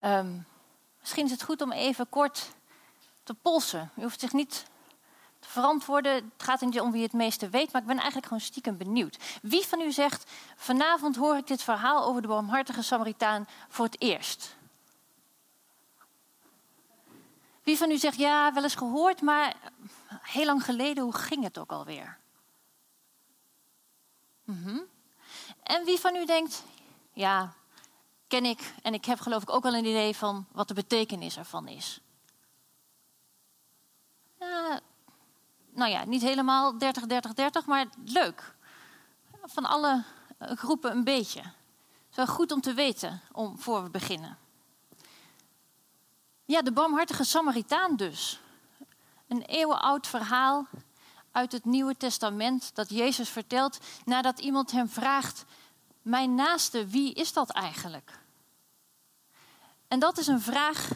Ehm, misschien is het goed om even kort te polsen. U hoeft zich niet te verantwoorden. Het gaat niet om wie het meeste weet, maar ik ben eigenlijk gewoon stiekem benieuwd. Wie van u zegt: Vanavond hoor ik dit verhaal over de barmhartige Samaritaan voor het eerst? Wie van u zegt: Ja, wel eens gehoord, maar heel lang geleden, hoe ging het ook alweer? Mm En wie van u denkt: Ja, ken ik en ik heb geloof ik ook wel een idee van wat de betekenis ervan is. Nou ja, niet helemaal 30, 30, 30, maar leuk. Van alle eh, groepen een beetje. Het is wel goed om te weten om, voor we beginnen. Ja, de barmhartige Samaritaan dus. Een eeuwenoud verhaal uit het Nieuwe Testament dat Jezus vertelt nadat iemand hem vraagt: Mijn naaste, wie is dat eigenlijk? En dat is een vraag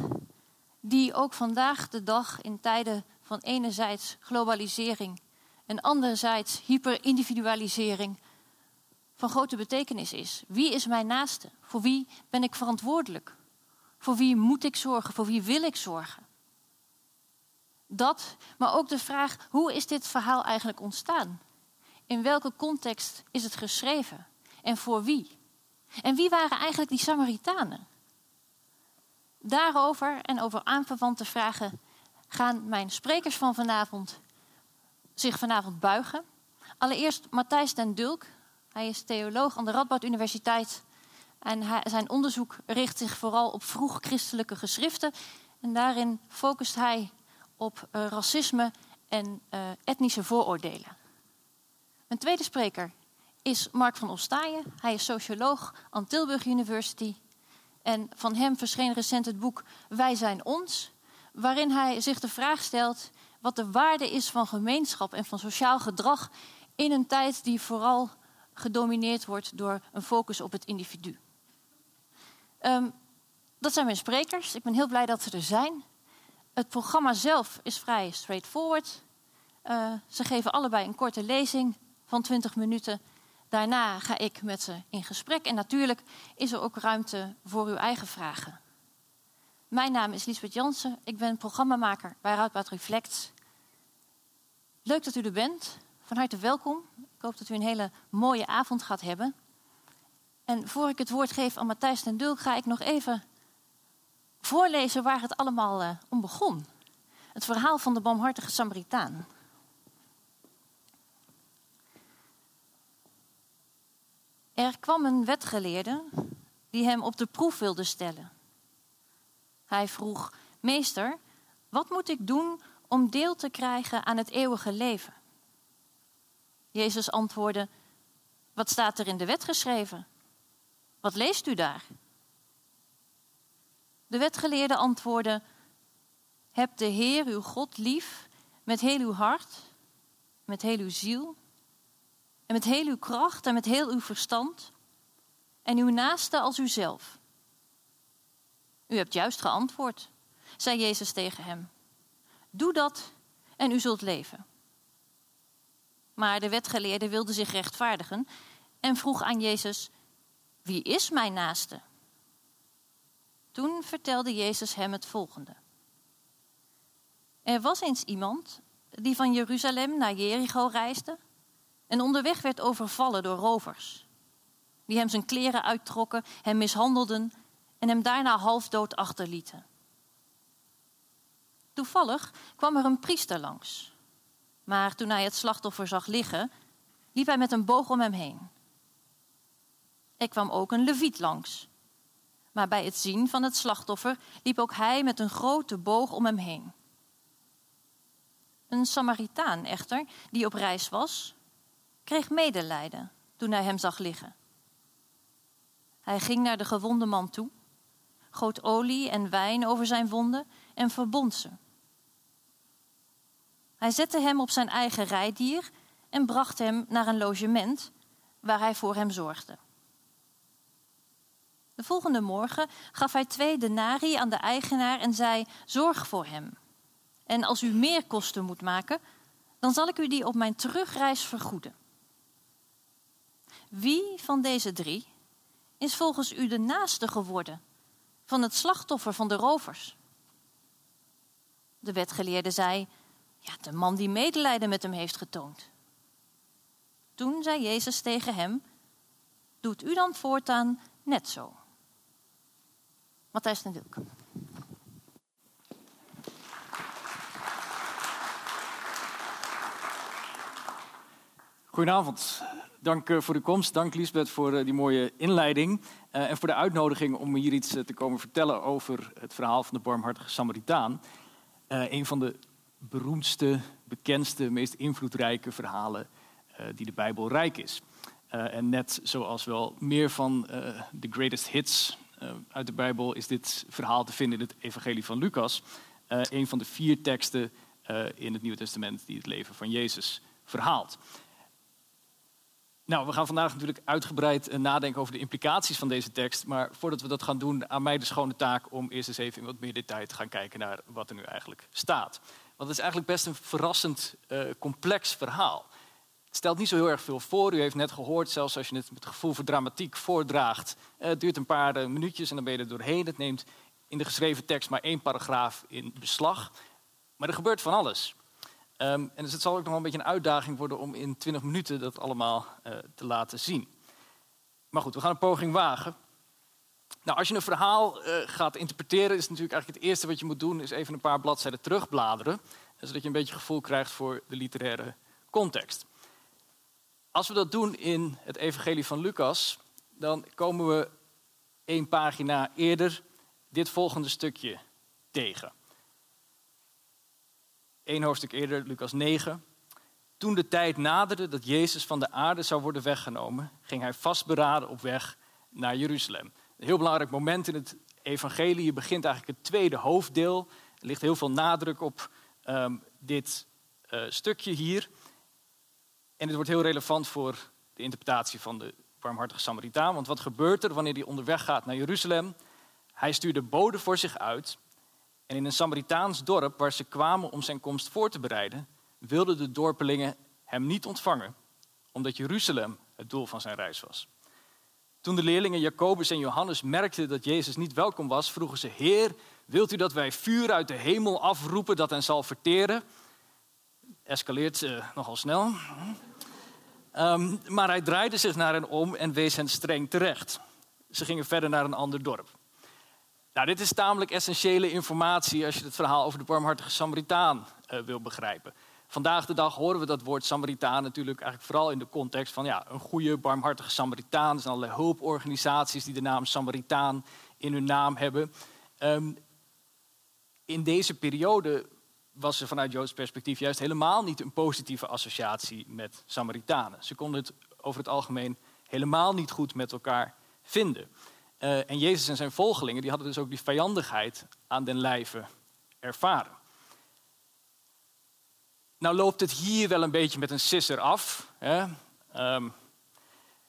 die ook vandaag de dag in tijden van enerzijds globalisering en anderzijds hyperindividualisering van grote betekenis is. Wie is mijn naaste? Voor wie ben ik verantwoordelijk? Voor wie moet ik zorgen? Voor wie wil ik zorgen? Dat, maar ook de vraag: hoe is dit verhaal eigenlijk ontstaan? In welke context is het geschreven? En voor wie? En wie waren eigenlijk die Samaritanen? Daarover en over aanverwante vragen gaan mijn sprekers van vanavond zich vanavond buigen. Allereerst Matthijs den Dulk. Hij is theoloog aan de Radboud Universiteit. En zijn onderzoek richt zich vooral op vroeg christelijke geschriften. En daarin focust hij op uh, racisme en uh, etnische vooroordelen. Een tweede spreker is Mark van Ostaaien. Hij is socioloog aan Tilburg University. En van hem verscheen recent het boek Wij zijn ons, waarin hij zich de vraag stelt wat de waarde is van gemeenschap en van sociaal gedrag in een tijd die vooral gedomineerd wordt door een focus op het individu. Um, dat zijn mijn sprekers. Ik ben heel blij dat ze er zijn. Het programma zelf is vrij straightforward. Uh, ze geven allebei een korte lezing van 20 minuten Daarna ga ik met ze in gesprek en natuurlijk is er ook ruimte voor uw eigen vragen. Mijn naam is Lisbeth Jansen, ik ben programmamaker bij Routbaat Reflect. Leuk dat u er bent, van harte welkom. Ik hoop dat u een hele mooie avond gaat hebben. En voor ik het woord geef aan Matthijs ten Dulk, ga ik nog even voorlezen waar het allemaal uh, om begon. Het verhaal van de barmhartige Samaritaan. Er kwam een wetgeleerde die hem op de proef wilde stellen. Hij vroeg: Meester, wat moet ik doen om deel te krijgen aan het eeuwige leven? Jezus antwoordde: Wat staat er in de wet geschreven? Wat leest u daar? De wetgeleerde antwoordde: Heb de Heer uw God lief met heel uw hart, met heel uw ziel en met heel uw kracht en met heel uw verstand. En uw naaste als uzelf. U hebt juist geantwoord, zei Jezus tegen hem. Doe dat en u zult leven. Maar de wetgeleerde wilde zich rechtvaardigen en vroeg aan Jezus: Wie is mijn naaste? Toen vertelde Jezus hem het volgende. Er was eens iemand die van Jeruzalem naar Jericho reisde en onderweg werd overvallen door rovers, die hem zijn kleren uittrokken, hem mishandelden en hem daarna halfdood achterlieten. Toevallig kwam er een priester langs, maar toen hij het slachtoffer zag liggen, liep hij met een boog om hem heen. Er kwam ook een leviet langs, maar bij het zien van het slachtoffer liep ook hij met een grote boog om hem heen. Een Samaritaan echter, die op reis was, kreeg medelijden toen hij hem zag liggen. Hij ging naar de gewonde man toe, goot olie en wijn over zijn wonden en verbond ze. Hij zette hem op zijn eigen rijdier en bracht hem naar een logement waar hij voor hem zorgde. De volgende morgen gaf hij twee denari aan de eigenaar en zei: Zorg voor hem. En als u meer kosten moet maken, dan zal ik u die op mijn terugreis vergoeden. Wie van deze drie is volgens u de naaste geworden van het slachtoffer van de rovers. De wetgeleerde zei: Ja, de man die medelijden met hem heeft getoond. Toen zei Jezus tegen hem: Doet u dan voortaan net zo? Matthijs Dilk. Goedenavond. Dank uh, voor de komst. Dank Lisbeth voor uh, die mooie inleiding. Uh, en voor de uitnodiging om hier iets te komen vertellen over het verhaal van de barmhartige Samaritaan. een van de beroemdste, bekendste, meest invloedrijke verhalen die de Bijbel rijk is. en net zoals wel meer van de greatest hits uit de Bijbel is dit verhaal te vinden in het Evangelie van Lucas. een van de vier teksten in het Nieuwe Testament die het leven van Jezus verhaalt. Nou, we gaan vandaag natuurlijk uitgebreid eh, nadenken over de implicaties van deze tekst. Maar voordat we dat gaan doen, aan mij de schone taak om eerst eens even in wat meer detail te gaan kijken naar wat er nu eigenlijk staat. Want het is eigenlijk best een verrassend uh, complex verhaal. Het stelt niet zo heel erg veel voor. U heeft net gehoord, zelfs als je het met gevoel voor dramatiek voordraagt. Uh, het duurt een paar minuutjes en dan ben je er doorheen. Het neemt in de geschreven tekst maar één paragraaf in beslag. Maar er gebeurt van alles. Um, en dus het zal ook nog wel een beetje een uitdaging worden om in 20 minuten dat allemaal uh, te laten zien. Maar goed, we gaan een poging wagen. Nou, als je een verhaal uh, gaat interpreteren, is natuurlijk eigenlijk het eerste wat je moet doen, is even een paar bladzijden terugbladeren, zodat je een beetje gevoel krijgt voor de literaire context. Als we dat doen in het Evangelie van Lucas, dan komen we één pagina eerder dit volgende stukje tegen. Eén hoofdstuk eerder, Lucas 9. Toen de tijd naderde dat Jezus van de aarde zou worden weggenomen, ging hij vastberaden op weg naar Jeruzalem. Een heel belangrijk moment in het evangelie. Je begint eigenlijk het tweede hoofddeel. Er ligt heel veel nadruk op um, dit uh, stukje hier. En het wordt heel relevant voor de interpretatie van de barmhartige Samaritaan. Want wat gebeurt er wanneer hij onderweg gaat naar Jeruzalem? Hij stuurde boden voor zich uit en in een Samaritaans dorp waar ze kwamen om zijn komst voor te bereiden, wilden de dorpelingen hem niet ontvangen, omdat Jeruzalem het doel van zijn reis was. Toen de leerlingen Jacobus en Johannes merkten dat Jezus niet welkom was, vroegen ze: Heer, wilt u dat wij vuur uit de hemel afroepen dat hen zal verteren? Escaleert uh, nogal snel. Um, maar hij draaide zich naar hen om en wees hen streng terecht. Ze gingen verder naar een ander dorp. Nou, dit is tamelijk essentiële informatie als je het verhaal over de barmhartige Samaritaan uh, wil begrijpen. Vandaag de dag horen we dat woord Samaritaan natuurlijk eigenlijk vooral in de context van ja, een goede, barmhartige Samaritaan. Er zijn allerlei hulporganisaties die de naam Samaritaan in hun naam hebben. Um, in deze periode was er vanuit Joods perspectief juist helemaal niet een positieve associatie met Samaritanen. Ze konden het over het algemeen helemaal niet goed met elkaar vinden. Uh, en Jezus en zijn volgelingen die hadden dus ook die vijandigheid aan den lijve ervaren. Nou loopt het hier wel een beetje met een sisser af. Hè? Um,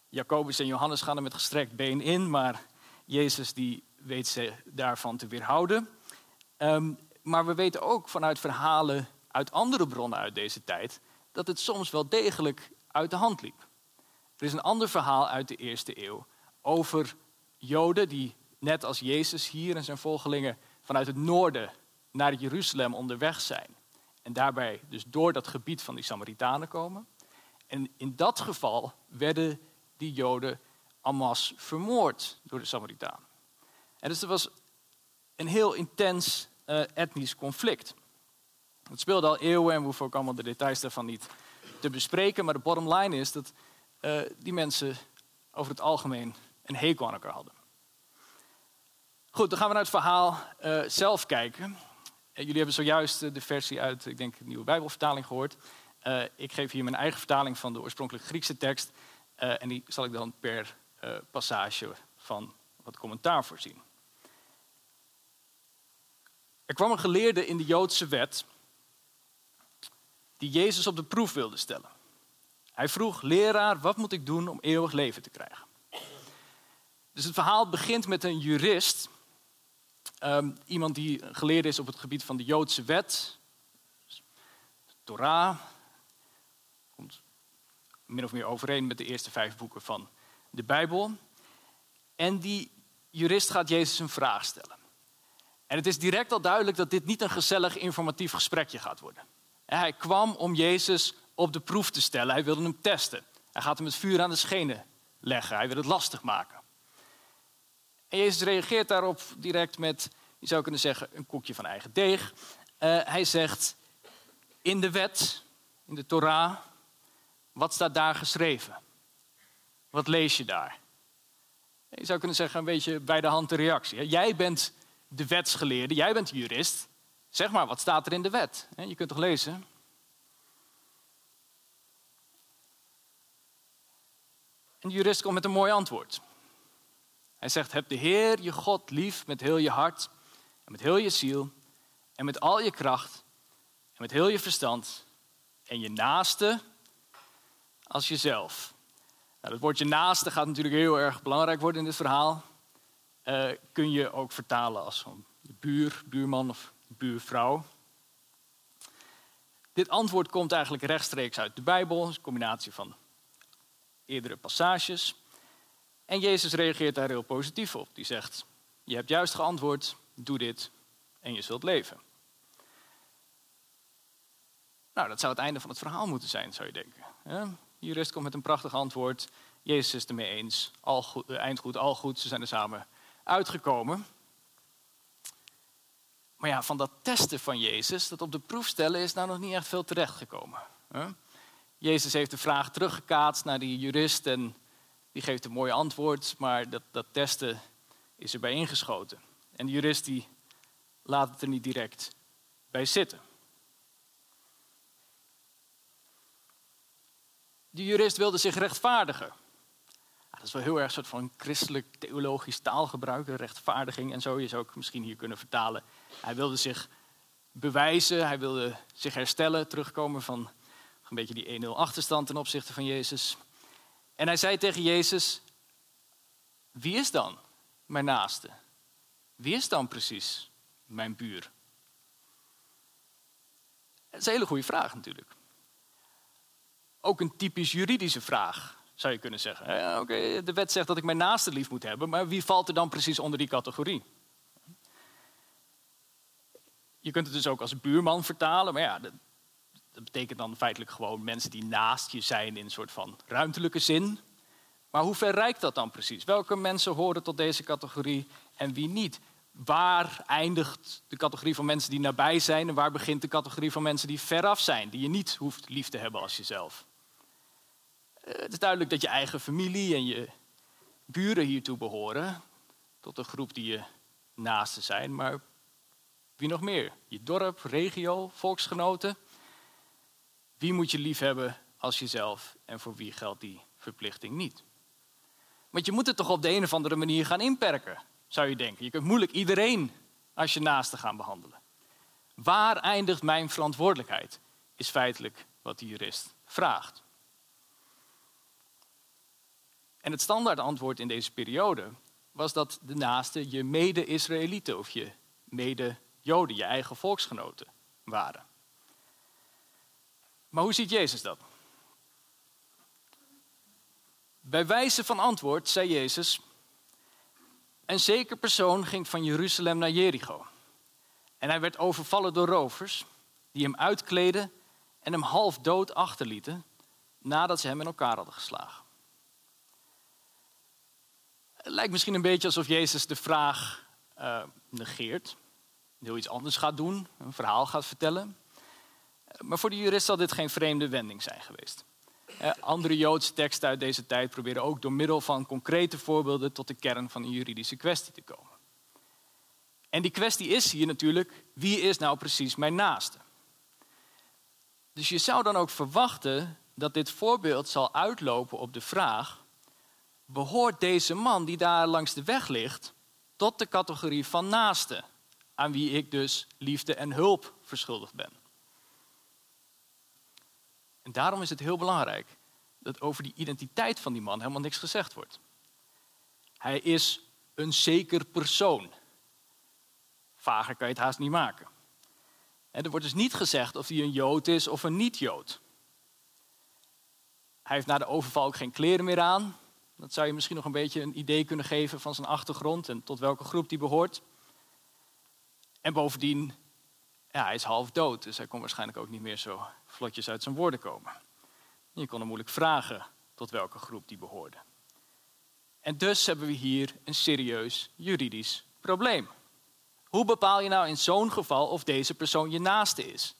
Jacobus en Johannes gaan er met gestrekt been in, maar Jezus die weet ze daarvan te weerhouden. Um, maar we weten ook vanuit verhalen uit andere bronnen uit deze tijd dat het soms wel degelijk uit de hand liep. Er is een ander verhaal uit de eerste eeuw over Joden die net als Jezus hier en zijn volgelingen vanuit het noorden naar Jeruzalem onderweg zijn. En daarbij dus door dat gebied van die Samaritanen komen. En in dat geval werden die Joden amas vermoord door de Samaritanen. En dus er was een heel intens uh, etnisch conflict. Het speelde al eeuwen en we hoeven ook allemaal de details daarvan niet te bespreken. Maar de bottom line is dat uh, die mensen over het algemeen een hekel aan elkaar hadden. Goed, dan gaan we naar het verhaal uh, zelf kijken. Uh, jullie hebben zojuist uh, de versie uit, ik denk, de nieuwe Bijbelvertaling gehoord. ik geef hier mijn eigen vertaling van de oorspronkelijke Griekse tekst. en die zal ik dan per passage van wat commentaar voorzien. Er kwam een geleerde in de Joodse wet die Jezus op de proef wilde stellen. Hij vroeg, leraar, wat moet ik doen om eeuwig leven te krijgen? Dus het verhaal begint met een jurist. Um, iemand die geleerd is op het gebied van de Joodse wet. Torah. Komt min of meer overeen met de eerste vijf boeken van de Bijbel. En die jurist gaat Jezus een vraag stellen. En het is direct al duidelijk dat dit niet een gezellig informatief gesprekje gaat worden. Hij kwam om Jezus op de proef te stellen. Hij wilde hem testen. Hij gaat hem het vuur aan de schenen leggen. Hij wil het lastig maken. En Jezus reageert daarop direct met, je zou kunnen zeggen, een koekje van eigen deeg. Uh, hij zegt, in de wet, in de Torah, wat staat daar geschreven? Wat lees je daar? Je zou kunnen zeggen, een beetje bij de hand de reactie. Jij bent de wetsgeleerde, jij bent de jurist. Zeg maar, wat staat er in de wet? Je kunt toch lezen? En de jurist komt met een mooi antwoord. Hij zegt, heb de Heer je God lief met heel je hart en met heel je ziel en met al je kracht en met heel je verstand en je naaste als jezelf. Nou, het woordje naaste gaat natuurlijk heel erg belangrijk worden in dit verhaal. Uh, kun je ook vertalen als een buur, buurman of buurvrouw. Dit antwoord komt eigenlijk rechtstreeks uit de Bijbel, een combinatie van eerdere passages. En Jezus reageert daar heel positief op. Die zegt, je hebt juist geantwoord, doe dit en je zult leven. Nou, dat zou het einde van het verhaal moeten zijn, zou je denken. Ja? jurist komt met een prachtig antwoord. Jezus is ermee eens. Al goed, eh, eind goed, al goed. Ze zijn er samen uitgekomen. Maar ja, van dat testen van Jezus, dat op de proef stellen, is nou nog niet echt veel terechtgekomen. Jezus heeft de vraag teruggekaatst naar die jurist en die geeft een mooi antwoord, maar dat, dat testen is erbij ingeschoten. En de jurist die laat het er niet direct bij zitten. De jurist wilde zich rechtvaardigen. Dat is wel heel erg een soort van christelijk theologisch taalgebruik, rechtvaardiging en zo. Je zou ook misschien hier kunnen vertalen. Hij wilde zich bewijzen, hij wilde zich herstellen, terugkomen van een beetje die 1-0 achterstand ten opzichte van Jezus. En hij zei tegen Jezus, wie is dan mijn naaste? Wie is dan precies mijn buur? Dat is een hele goede vraag natuurlijk. Ook een typisch juridische vraag, zou je kunnen zeggen. Ja, de wet zegt dat ik mijn naaste lief moet hebben, maar wie valt er dan precies onder die categorie? Je kunt het dus ook als buurman vertalen, maar ja, dat betekent dan feitelijk gewoon mensen die naast je zijn in een soort van ruimtelijke zin. Maar hoe ver reikt dat dan precies? Welke mensen horen tot deze categorie en wie niet? Waar eindigt de categorie van mensen die nabij zijn en waar begint de categorie van mensen die veraf zijn, die je niet hoeft lief te hebben als jezelf? Eh, het is duidelijk dat je eigen familie en je buren hiertoe behoren, tot een groep die je naasten zijn, maar wie nog meer? Je dorp, regio, volksgenoten. Wie moet je lief hebben als jezelf en voor wie geldt die verplichting niet? Want je moet het toch op de een of andere manier gaan inperken, zou je denken. Je kunt moeilijk iedereen als je naaste gaan behandelen. Waar eindigt mijn verantwoordelijkheid? Is feitelijk wat de jurist vraagt. En het standaard antwoord in deze periode was dat de naaste je mede-Israëlieten of je mede-Joden, je eigen volksgenoten waren. Maar hoe ziet Jezus dat? Bij wijze van antwoord zei Jezus: Een zeker persoon ging van Jeruzalem naar Jericho. En hij werd overvallen door rovers, die hem uitkleden en hem half dood achterlieten nadat ze hem in elkaar hadden geslagen. Het lijkt misschien een beetje alsof Jezus de vraag uh, negeert, heel iets anders gaat doen, een verhaal gaat vertellen. Maar voor de jurist zal dit geen vreemde wending zijn geweest. Andere Joodse teksten uit deze tijd proberen ook door middel van concrete voorbeelden tot de kern van een juridische kwestie te komen. En die kwestie is hier natuurlijk, wie is nou precies mijn naaste? Dus je zou dan ook verwachten dat dit voorbeeld zal uitlopen op de vraag, behoort deze man die daar langs de weg ligt tot de categorie van naaste, aan wie ik dus liefde en hulp verschuldigd ben? En daarom is het heel belangrijk dat over die identiteit van die man helemaal niks gezegd wordt. Hij is een zeker persoon. Vager kan je het haast niet maken. En er wordt dus niet gezegd of hij een Jood is of een niet-Jood. Hij heeft na de overval ook geen kleren meer aan. Dat zou je misschien nog een beetje een idee kunnen geven van zijn achtergrond en tot welke groep die behoort. En bovendien, ja, hij is half dood, dus hij kon waarschijnlijk ook niet meer zo vlotjes uit zijn woorden komen. Je kon hem moeilijk vragen tot welke groep die behoorde. En dus hebben we hier een serieus juridisch probleem. Hoe bepaal je nou in zo'n geval of deze persoon je naaste is?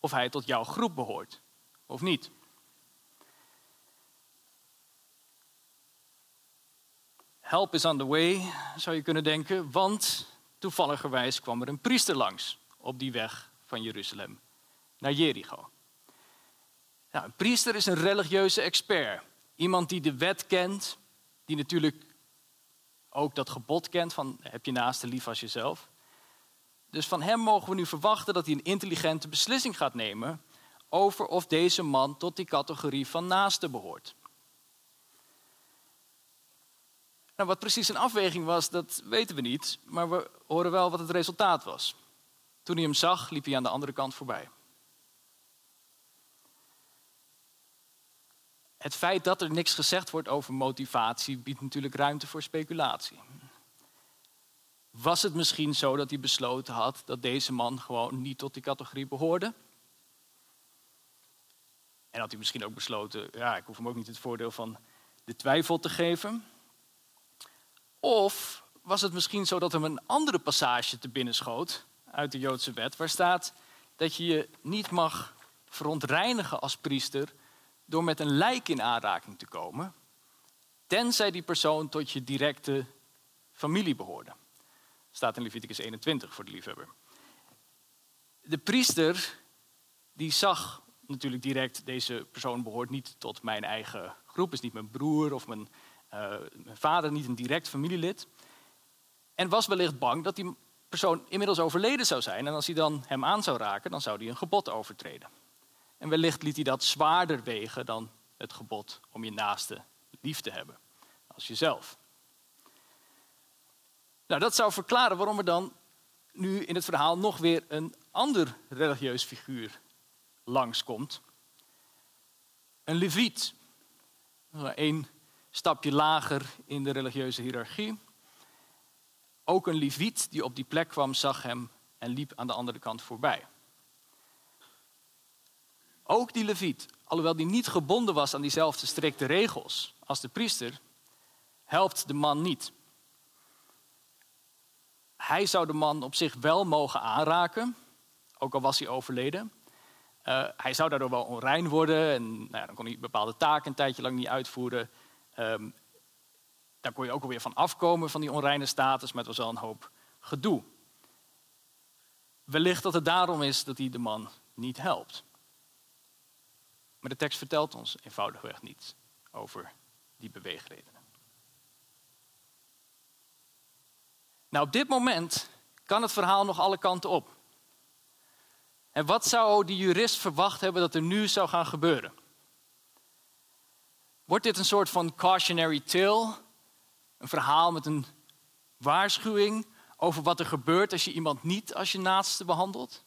Of hij tot jouw groep behoort of niet? Help is on the way, zou je kunnen denken, want toevalligerwijs kwam er een priester langs op die weg van Jeruzalem naar Jericho. Nou, een priester is een religieuze expert. Iemand die de wet kent, die natuurlijk ook dat gebod kent van heb je naaste lief als jezelf. Dus van hem mogen we nu verwachten dat hij een intelligente beslissing gaat nemen over of deze man tot die categorie van naaste behoort. Nou, wat precies een afweging was, dat weten we niet, maar we horen wel wat het resultaat was. Toen hij hem zag, liep hij aan de andere kant voorbij. Het feit dat er niks gezegd wordt over motivatie biedt natuurlijk ruimte voor speculatie. Was het misschien zo dat hij besloten had dat deze man gewoon niet tot die categorie behoorde? En had hij misschien ook besloten, ja, ik hoef hem ook niet het voordeel van de twijfel te geven. Of was het misschien zo dat hem een andere passage te binnen schoot uit de Joodse wet, waar staat dat je je niet mag verontreinigen als priester door met een lijk in aanraking te komen, tenzij die persoon tot je directe familie behoorde. Staat in Leviticus 21 voor de liefhebber. De priester die zag natuurlijk direct, deze persoon behoort niet tot mijn eigen groep, is niet mijn broer of mijn, uh, mijn vader, niet een direct familielid. En was wellicht bang dat die persoon inmiddels overleden zou zijn. En als hij dan hem aan zou raken, dan zou hij een gebod overtreden. En wellicht liet hij dat zwaarder wegen dan het gebod om je naaste lief te hebben als jezelf. Nou, dat zou verklaren waarom er dan nu in het verhaal nog weer een ander religieus figuur langskomt. Een leviet. Een stapje lager in de religieuze hiërarchie. Ook een leviet die op die plek kwam, zag hem en liep aan de andere kant voorbij. Ook die leviet, alhoewel die niet gebonden was aan diezelfde strikte regels als de priester, helpt de man niet. Hij zou de man op zich wel mogen aanraken, ook al was hij overleden. Uh, hij zou daardoor wel onrein worden en nou dan kon hij bepaalde taken een tijdje lang niet uitvoeren. Um, daar kon je ook alweer van afkomen van die onreine status, maar het was wel een hoop gedoe. Wellicht dat het daarom is dat hij de man niet helpt. Maar de tekst vertelt ons eenvoudigweg niet over die beweegredenen. Nou, op dit moment kan het verhaal nog alle kanten op. En wat zou die jurist verwacht hebben dat er nu zou gaan gebeuren? Wordt dit een soort van cautionary tale? Een verhaal met een waarschuwing over wat er gebeurt als je iemand niet als je naaste behandelt?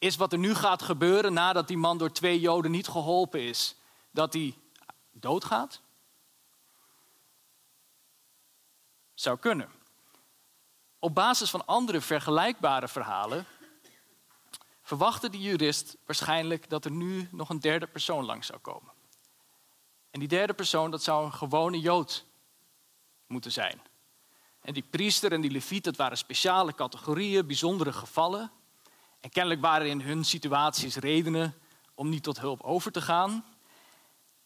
is wat er nu gaat gebeuren nadat die man door twee Joden niet geholpen is, dat hij doodgaat? Zou kunnen. Op basis van andere vergelijkbare verhalen verwachtte de jurist waarschijnlijk dat er nu nog een derde persoon langs zou komen. En die derde persoon, dat zou een gewone Jood moeten zijn. En die priester en die leviet, dat waren speciale categorieën, bijzondere gevallen. En kennelijk waren in hun situaties redenen om niet tot hulp over te gaan.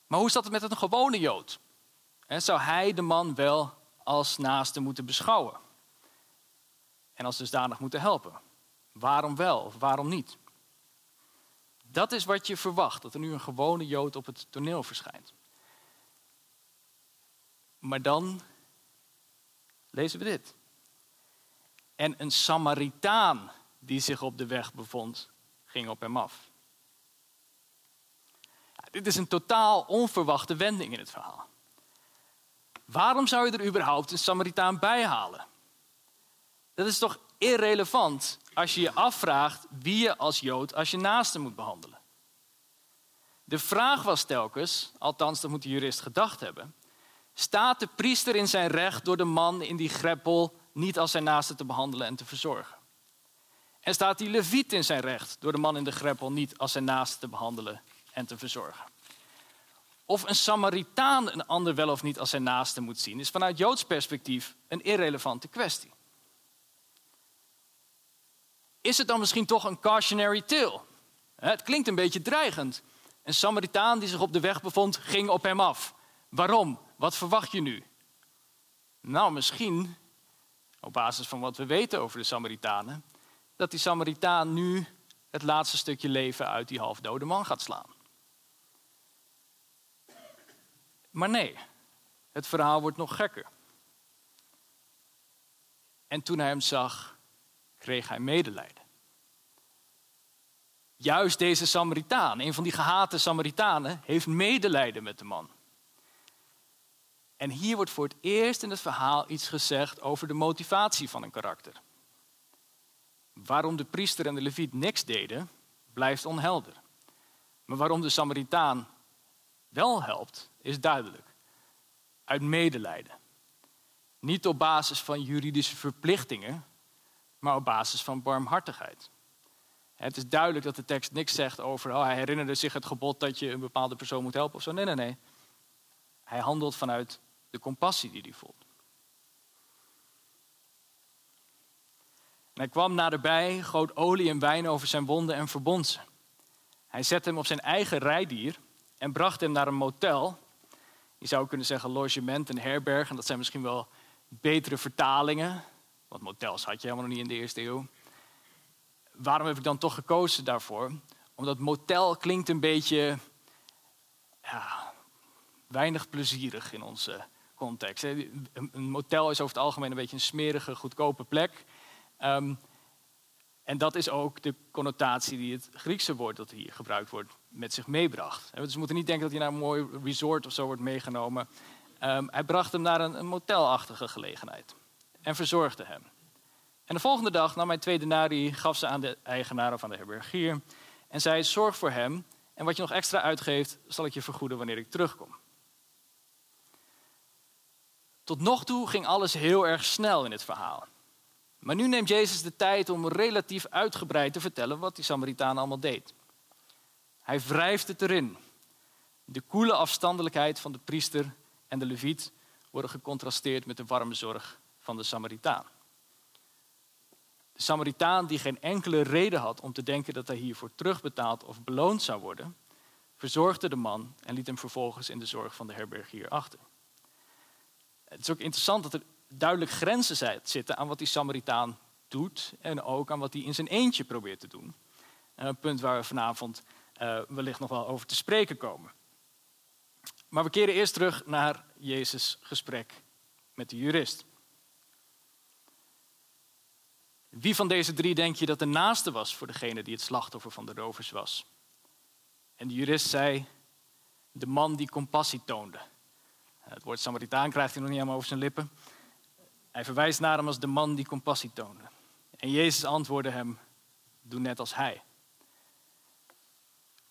Maar hoe zat het met een gewone Jood? Zou hij de man wel als naaste moeten beschouwen? En als dusdanig moeten helpen? Waarom wel of waarom niet? Dat is wat je verwacht, dat er nu een gewone Jood op het toneel verschijnt. Maar dan lezen we dit. En een Samaritaan die zich op de weg bevond, ging op hem af. Dit is een totaal onverwachte wending in het verhaal. Waarom zou je er überhaupt een Samaritaan bij halen? Dat is toch irrelevant als je je afvraagt wie je als Jood als je naaste moet behandelen. De vraag was telkens, althans dat moet de jurist gedacht hebben, staat de priester in zijn recht door de man in die greppel niet als zijn naaste te behandelen en te verzorgen. En staat die leviet in zijn recht door de man in de greppel niet als zijn naaste te behandelen en te verzorgen. Of een Samaritaan een ander wel of niet als zijn naaste moet zien, is vanuit Joods perspectief een irrelevante kwestie. Is het dan misschien toch een cautionary tale? Het klinkt een beetje dreigend. Een Samaritaan die zich op de weg bevond, ging op hem af. Waarom? Wat verwacht je nu? Nou, misschien, op basis van wat we weten over de Samaritanen, dat die Samaritaan nu het laatste stukje leven uit die halfdode man gaat slaan. Maar nee, het verhaal wordt nog gekker. En toen hij hem zag, kreeg hij medelijden. Juist deze Samaritaan, een van die gehate Samaritanen, heeft medelijden met de man. En hier wordt voor het eerst in het verhaal iets gezegd over de motivatie van een karakter. Waarom de priester en de leviet niks deden, blijft onhelder. Maar waarom de Samaritaan wel helpt, is duidelijk. Uit medelijden. Niet op basis van juridische verplichtingen, maar op basis van barmhartigheid. Het is duidelijk dat de tekst niks zegt over, oh, hij herinnerde zich het gebod dat je een bepaalde persoon moet helpen of zo. Nee, nee, nee. Hij handelt vanuit de compassie die hij voelt. Hij kwam naderbij, goot olie en wijn over zijn wonden en verbond ze. Hij zette hem op zijn eigen rijdier en bracht hem naar een motel. Je zou kunnen zeggen logement en herberg, en dat zijn misschien wel betere vertalingen. Want motels had je helemaal nog niet in de eerste eeuw. Waarom heb ik dan toch gekozen daarvoor? Omdat motel klinkt een beetje ja, weinig plezierig in onze context. Een motel is over het algemeen een beetje een smerige, goedkope plek. Um, en dat is ook de connotatie die het Griekse woord dat hier gebruikt wordt met zich meebracht. Dus we moeten niet denken dat hij naar een mooi resort of zo wordt meegenomen. Um, hij bracht hem naar een, een, motelachtige gelegenheid en verzorgde hem. En de volgende dag nam hij twee denari, gaf ze aan de eigenaar of aan de herbergier en zei: Zorg voor hem en wat je nog extra uitgeeft, zal ik je vergoeden wanneer ik terugkom. Tot nog toe ging alles heel erg snel in het verhaal. Maar nu neemt Jezus de tijd om relatief uitgebreid te vertellen wat die Samaritaan allemaal deed. Hij wrijft het erin. De koele afstandelijkheid van de priester en de leviet worden gecontrasteerd met de warme zorg van de Samaritaan. De Samaritaan die geen enkele reden had om te denken dat hij hiervoor terugbetaald of beloond zou worden, verzorgde de man en liet hem vervolgens in de zorg van de herbergier achter. Het is ook interessant dat er duidelijk grenzen zitten aan wat die Samaritaan doet en ook aan wat hij in zijn eentje probeert te doen. Een punt waar we vanavond uh, wellicht nog wel over te spreken komen. Maar we keren eerst terug naar Jezus' gesprek met de jurist. Wie van deze drie denk je dat de naaste was voor degene die het slachtoffer van de rovers was? En de jurist zei, de man die compassie toonde. Het woord Samaritaan krijgt hij nog niet helemaal over zijn lippen. Hij verwijst naar hem als de man die compassie toonde. En Jezus antwoordde hem, doe net als hij.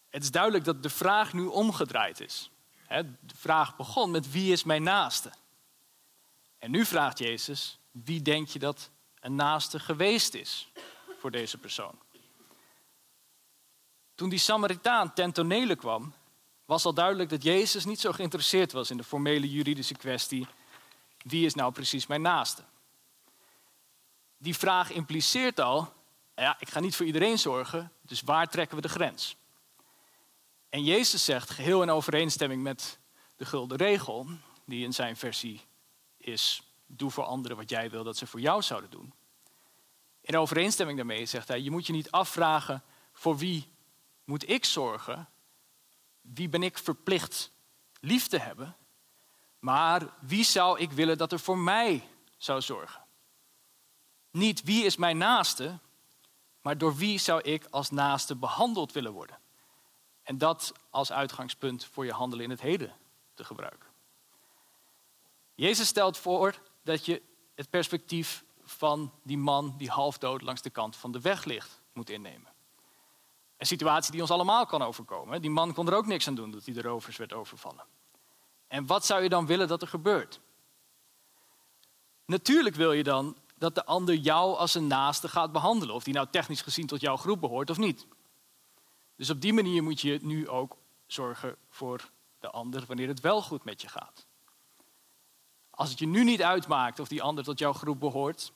Het is duidelijk dat de vraag nu omgedraaid is. De vraag begon met wie is mijn naaste? En nu vraagt Jezus, wie denk je dat een naaste geweest is voor deze persoon? Toen die Samaritaan ten tonele kwam, was al duidelijk dat Jezus niet zo geïnteresseerd was in de formele juridische kwestie wie is nou precies mijn naaste? Die vraag impliceert al, ja, ik ga niet voor iedereen zorgen, dus waar trekken we de grens? En Jezus zegt, geheel in overeenstemming met de gulden regel, die in zijn versie is, doe voor anderen wat jij wil dat ze voor jou zouden doen. In overeenstemming daarmee zegt hij, je moet je niet afvragen voor wie moet ik zorgen, wie ben ik verplicht lief te hebben, maar wie zou ik willen dat er voor mij zou zorgen? Niet wie is mijn naaste, maar door wie zou ik als naaste behandeld willen worden? En dat als uitgangspunt voor je handelen in het heden te gebruiken. Jezus stelt voor dat je het perspectief van die man die half dood langs de kant van de weg ligt moet innemen. Een situatie die ons allemaal kan overkomen. Die man kon er ook niks aan doen dat hij de rovers werd overvallen. En wat zou je dan willen dat er gebeurt? Natuurlijk wil je dan dat de ander jou als een naaste gaat behandelen. Of die nou technisch gezien tot jouw groep behoort of niet. Dus op die manier moet je nu ook zorgen voor de ander wanneer het wel goed met je gaat. Als het je nu niet uitmaakt of die ander tot jouw groep behoort,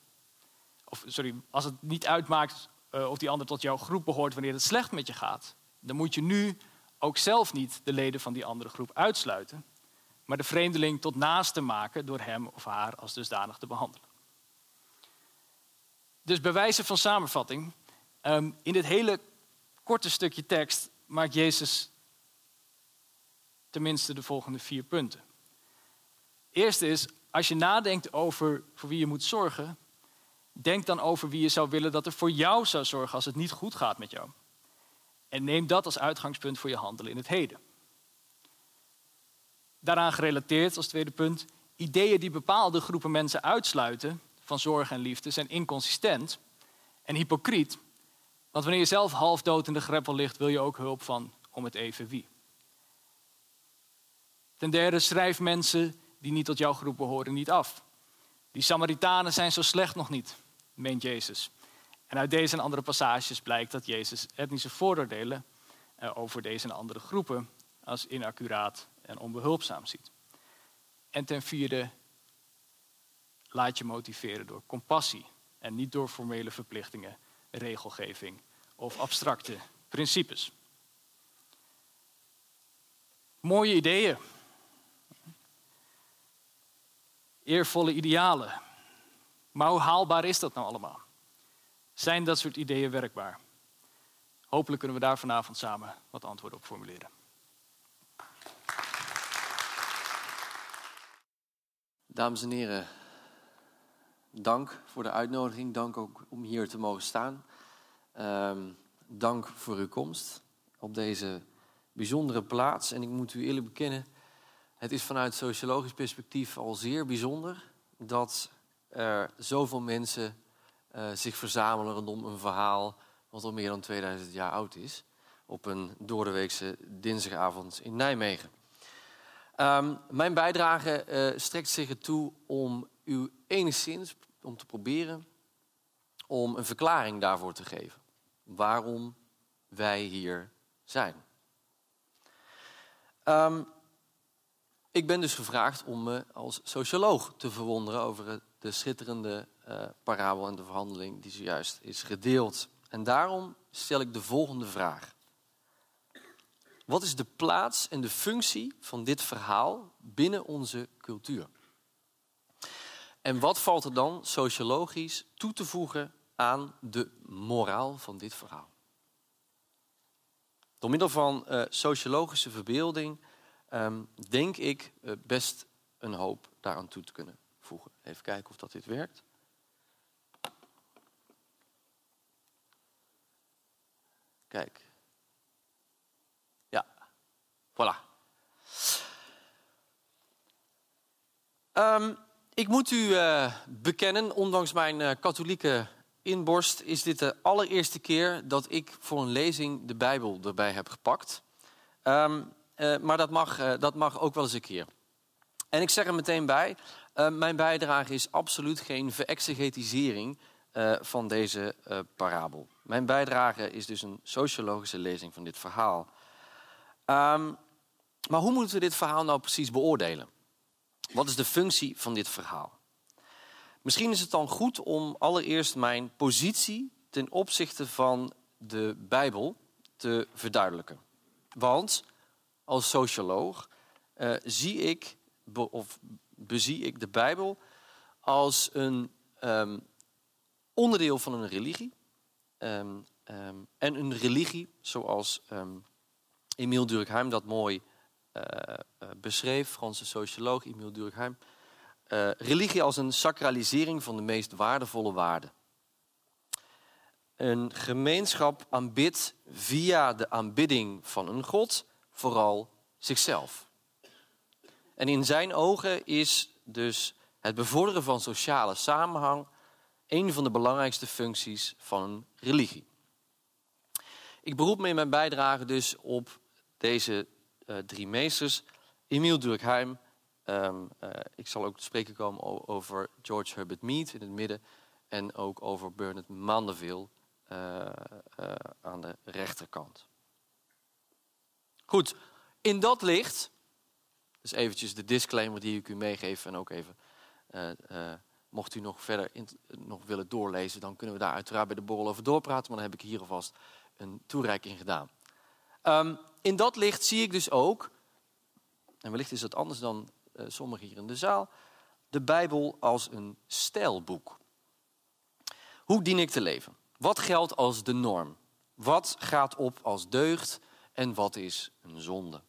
of sorry, als het niet uitmaakt uh, of die ander tot jouw groep behoort wanneer het slecht met je gaat, dan moet je nu ook zelf niet de leden van die andere groep uitsluiten, maar de vreemdeling tot naaste maken door hem of haar als dusdanig te behandelen. Dus bij wijze van samenvatting, um, in dit hele korte stukje tekst maakt Jezus tenminste de volgende vier punten. Eerste is, als je nadenkt over voor wie je moet zorgen, denk dan over wie je zou willen dat er voor jou zou zorgen als het niet goed gaat met jou. En neem dat als uitgangspunt voor je handelen in het heden. Daaraan gerelateerd als tweede punt, ideeën die bepaalde groepen mensen uitsluiten van zorg en liefde zijn inconsistent en hypocriet. Want wanneer je zelf half dood in de greppel ligt, wil je ook hulp van om het even wie. Ten derde, schrijf mensen die niet tot jouw groep behoren niet af. Die Samaritanen zijn zo slecht nog niet, meent Jezus. En uit deze en andere passages blijkt dat Jezus etnische vooroordelen eh, over deze en andere groepen als inaccuraat en onbehulpzaam ziet. En ten vierde, laat je motiveren door compassie en niet door formele verplichtingen, regelgeving of abstracte principes. Mooie ideeën. Eervolle idealen. Maar hoe haalbaar is dat nou allemaal? Zijn dat soort ideeën werkbaar? Hopelijk kunnen we daar vanavond samen wat antwoorden op formuleren. Dames en heren, dank voor de uitnodiging. Dank ook om hier te mogen staan. Um, dank voor uw komst op deze bijzondere plaats. En ik moet u eerlijk bekennen, het is vanuit sociologisch perspectief al zeer bijzonder dat er zoveel mensen uh, zich verzamelen rondom een verhaal wat al meer dan 2000 jaar oud is. Op een doordeweekse dinsdagavond in Nijmegen. Um, mijn bijdrage uh, strekt zich ertoe om u enigszins om te proberen om een verklaring daarvoor te geven. Waarom wij hier zijn. Um, ik ben dus gevraagd om me als socioloog te verwonderen over de schitterende uh, parabel en de verhandeling die zojuist is gedeeld. En daarom stel ik de volgende vraag. Wat is de plaats en de functie van dit verhaal binnen onze cultuur? En wat valt er dan sociologisch toe te voegen aan de moraal van dit verhaal? Door middel van uh, sociologische verbeelding um, denk ik uh, best een hoop daaraan toe te kunnen Even kijken of dat dit werkt. Kijk. Ja, voilà. Um, ik moet u uh, bekennen, ondanks mijn uh, katholieke inborst, is dit de allereerste keer dat ik voor een lezing de Bijbel erbij heb gepakt. Um, uh, maar dat mag, dat mag ook wel eens een keer. En ik zeg er meteen bij, mijn bijdrage is absoluut geen verexegetisering van deze parabel. Mijn bijdrage is dus een sociologische lezing van dit verhaal. Um, maar hoe moeten we dit verhaal nou precies beoordelen? Wat is de functie van dit verhaal? Misschien is het dan goed om allereerst mijn positie ten opzichte van de Bijbel te verduidelijken. Want als socioloog uh, zie ik, of bezie ik de Bijbel als een um, onderdeel van een religie. Um, um, en een religie zoals Emile Durkheim dat mooi uh, beschreef, Franse socioloog Emile Durkheim. Uh, religie als een sacralisering van de meest waardevolle waarden. Een gemeenschap aanbidt via de aanbidding van een God vooral zichzelf. En in zijn ogen is dus het bevorderen van sociale samenhang een van de belangrijkste functies van een religie. Ik beroep me in mijn bijdrage dus op deze uh, drie meesters, Emile Durkheim, Ehm, eh, ik zal ook te spreken komen over George Herbert Mead in het midden. En ook over Bernard Mandeville eh, eh, aan de rechterkant. Goed, in dat licht, dus eventjes de disclaimer die ik u meegeef en ook even, eh, eh, mocht u nog verder in, nog willen doorlezen, dan kunnen we daar uiteraard bij de borrel over doorpraten, maar dan heb ik hier alvast een toereiking gedaan. Ehm, in dat licht zie ik dus ook, en wellicht is dat anders dan eh, sommigen hier in de zaal, de Bijbel als een stijlboek. Hoe dien ik te leven? Wat geldt als de norm? Wat gaat op als deugd en wat is een zonde?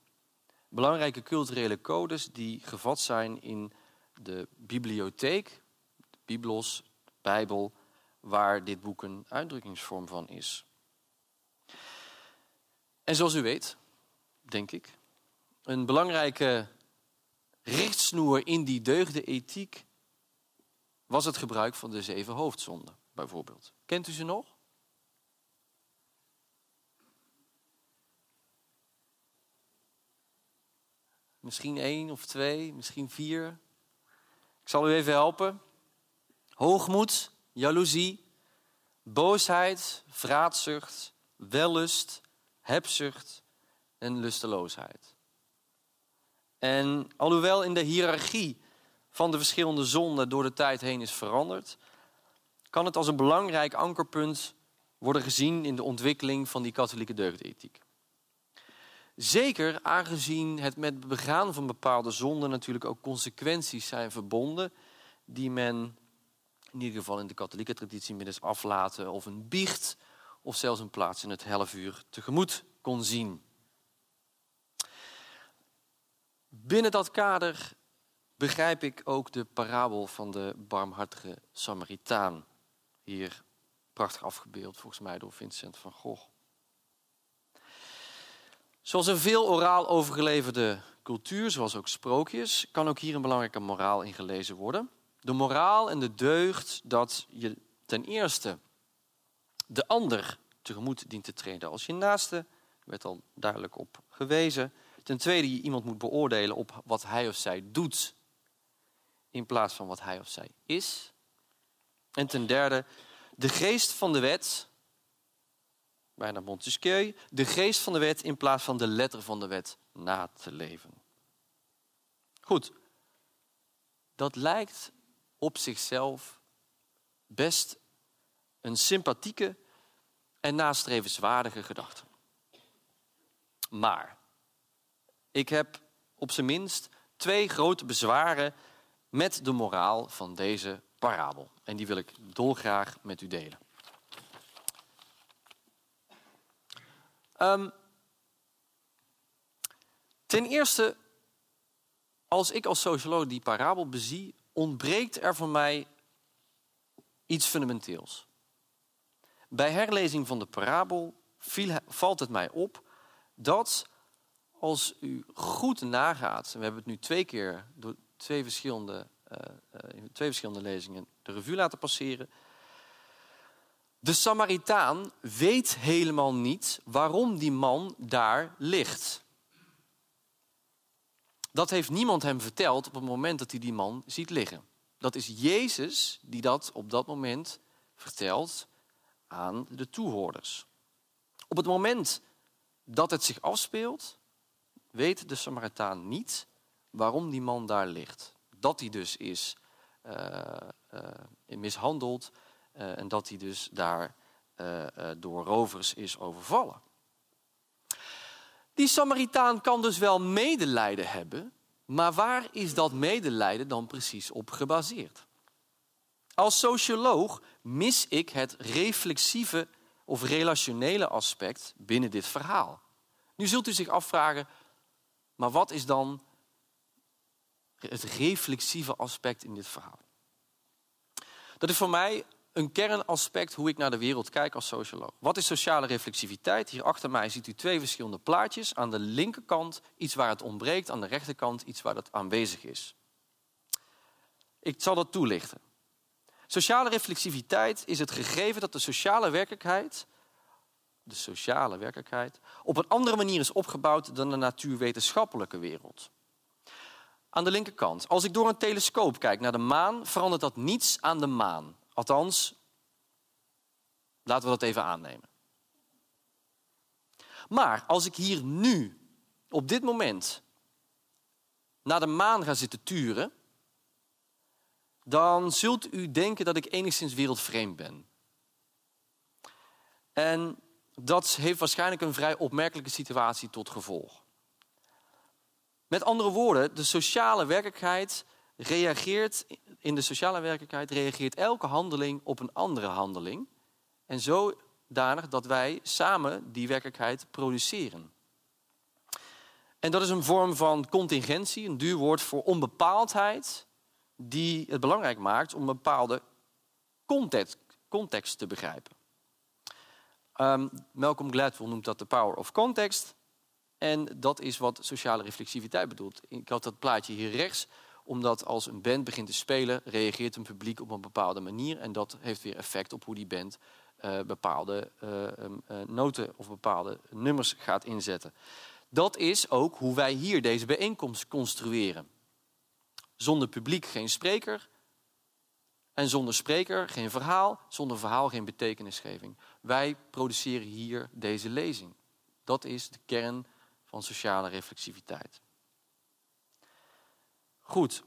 Belangrijke culturele codes die gevat zijn in de bibliotheek, de Biblos, de Bijbel, waar dit boek een uitdrukkingsvorm van is. En zoals u weet, denk ik, een belangrijke richtsnoer in die deugdenethiek was het gebruik van de zeven hoofdzonden, bijvoorbeeld. Kent u ze nog? Misschien één of twee, misschien vier. Ik zal u even helpen. Hoogmoed, jaloezie, boosheid, vraatzucht, wellust, hebzucht en lusteloosheid. En alhoewel in de hiërarchie van de verschillende zonden door de tijd heen is veranderd, kan het als een belangrijk ankerpunt worden gezien in de ontwikkeling van die katholieke deugdethiek. Zeker aangezien het met het begaan van bepaalde zonden natuurlijk ook consequenties zijn verbonden die men in ieder geval in de katholieke traditie middels aflaten of een biecht of zelfs een plaats in het helfuur tegemoet kon zien. Binnen dat kader begrijp ik ook de parabel van de barmhartige Samaritaan. Hier prachtig afgebeeld, volgens mij door Vincent van Gogh. Zoals een veel oraal overgeleverde cultuur, zoals ook sprookjes, kan ook hier een belangrijke moraal in gelezen worden. De moraal en de deugd dat je ten eerste de ander tegemoet dient te treden als je naaste, werd al duidelijk op gewezen. Ten tweede, je iemand moet beoordelen op wat hij of zij doet, in plaats van wat hij of zij is. En ten derde, de geest van de wet, bijna Montesquieu, de geest van de wet in plaats van de letter van de wet na te leven. Goed, dat lijkt op zichzelf best een sympathieke en nastrevenswaardige gedachte. Maar ik heb op zijn minst twee grote bezwaren met de moraal van deze parabel. En die wil ik dolgraag met u delen. Um, ten eerste, als ik als socioloog die parabel bezie, ontbreekt er voor mij iets fundamenteels. Bij herlezing van de parabel viel, valt het mij op dat als u goed nagaat, en we hebben het nu twee keer door twee verschillende, uh, in twee verschillende lezingen de revue laten passeren. De Samaritaan weet helemaal niet waarom die man daar ligt. Dat heeft niemand hem verteld op het moment dat hij die man ziet liggen. Dat is Jezus die dat op dat moment vertelt aan de toehoorders. Op het moment dat het zich afspeelt, weet de Samaritaan niet waarom die man daar ligt. Dat hij dus is uh, uh, mishandeld uh, en dat hij dus daar door rovers is overvallen. Die Samaritaan kan dus wel medelijden hebben, maar waar is dat medelijden dan precies op gebaseerd? Als socioloog mis ik het reflexieve of relationele aspect binnen dit verhaal. Nu zult u zich afvragen, maar wat is dan het reflexieve aspect in dit verhaal? Dat is voor mij een kernaspect hoe ik naar de wereld kijk als socioloog. Wat is sociale reflexiviteit? Hier achter mij ziet u twee verschillende plaatjes. Aan de linkerkant iets waar het ontbreekt, aan de rechterkant iets waar het aanwezig is. Ik zal dat toelichten. Sociale reflexiviteit is het gegeven dat de sociale werkelijkheid, de sociale werkelijkheid, op een andere manier is opgebouwd dan de natuurwetenschappelijke wereld. aan de linkerkant. Als ik door een telescoop kijk naar de maan, verandert dat niets aan de maan. Althans, laten we dat even aannemen. Maar als ik hier nu, op dit moment, naar de maan ga zitten turen, dan zult u denken dat ik enigszins wereldvreemd ben. En dat heeft waarschijnlijk een vrij opmerkelijke situatie tot gevolg. Met andere woorden, de sociale werkelijkheid reageert, in de sociale werkelijkheid reageert elke handeling op een andere handeling. En zodanig dat wij samen die werkelijkheid produceren. En dat is een vorm van contingentie, een duur woord voor onbepaaldheid, die het belangrijk maakt om een bepaalde context, context te begrijpen. Um, Malcolm Gladwell noemt dat de power of context. En dat is wat sociale reflexiviteit bedoelt. Ik had dat plaatje hier rechts, omdat als een band begint te spelen, reageert een publiek op een bepaalde manier. En dat heeft weer effect op hoe die band uh, bepaalde uh, uh, noten of bepaalde nummers gaat inzetten. Dat is ook hoe wij hier deze bijeenkomst construeren. Zonder publiek geen spreker. En zonder spreker geen verhaal. Zonder verhaal geen betekenisgeving. Wij produceren hier deze lezing. Dat is de kern van sociale reflexiviteit. Goed.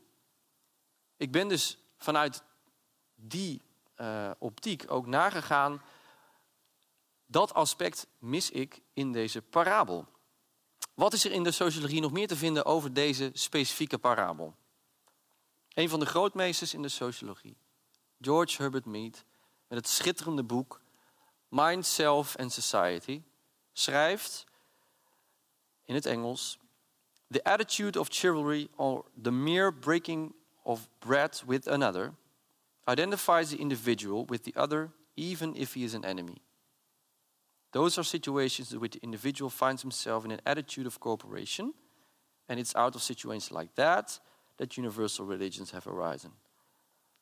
Ik ben dus vanuit die uh, optiek ook nagegaan. Dat aspect mis ik in deze parabel. Wat is er in de sociologie nog meer te vinden over deze specifieke parabel? Een van de grootmeesters in de sociologie, George Herbert Mead, met het schitterende boek Mind, Self and Society, schrijft in het Engels: The attitude of chivalry or the mere breaking of bread with another identifies the individual with the other, even if he is an enemy. Those are situations in which the individual finds himself in an attitude of cooperation, and it's out of situations like that that universal religions have arisen.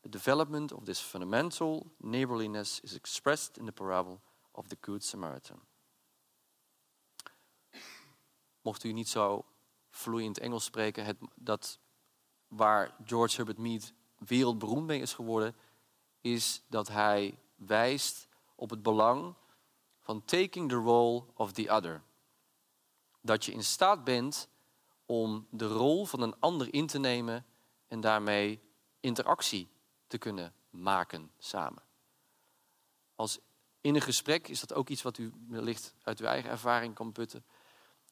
The development of this fundamental neighborliness is expressed in the parable of the Good Samaritan. Mocht u niet zo vloeiend Engels spreken, het, dat waar George Herbert Mead wereldberoemd mee is geworden, is dat hij wijst op het belang van taking the role of the other. Dat je in staat bent om de rol van een ander in te nemen en daarmee interactie te kunnen maken samen. Als in een gesprek is dat ook iets wat u wellicht uit uw eigen ervaring kan putten.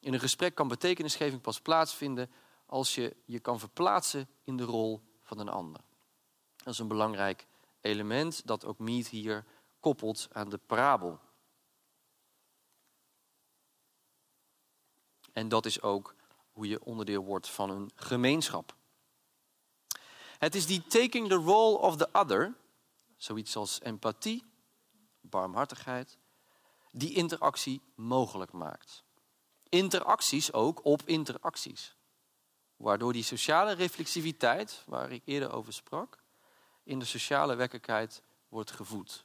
In een gesprek kan betekenisgeving pas plaatsvinden als je je kan verplaatsen in de rol van een ander. Dat is een belangrijk element dat ook Mead hier koppelt aan de parabel. En dat is ook hoe je onderdeel wordt van een gemeenschap. Het is die taking the role of the other, zoiets als empathie, barmhartigheid, die interactie mogelijk maakt. Interacties ook op interacties. Waardoor die sociale reflexiviteit, waar ik eerder over sprak, in de sociale werkelijkheid wordt gevoed.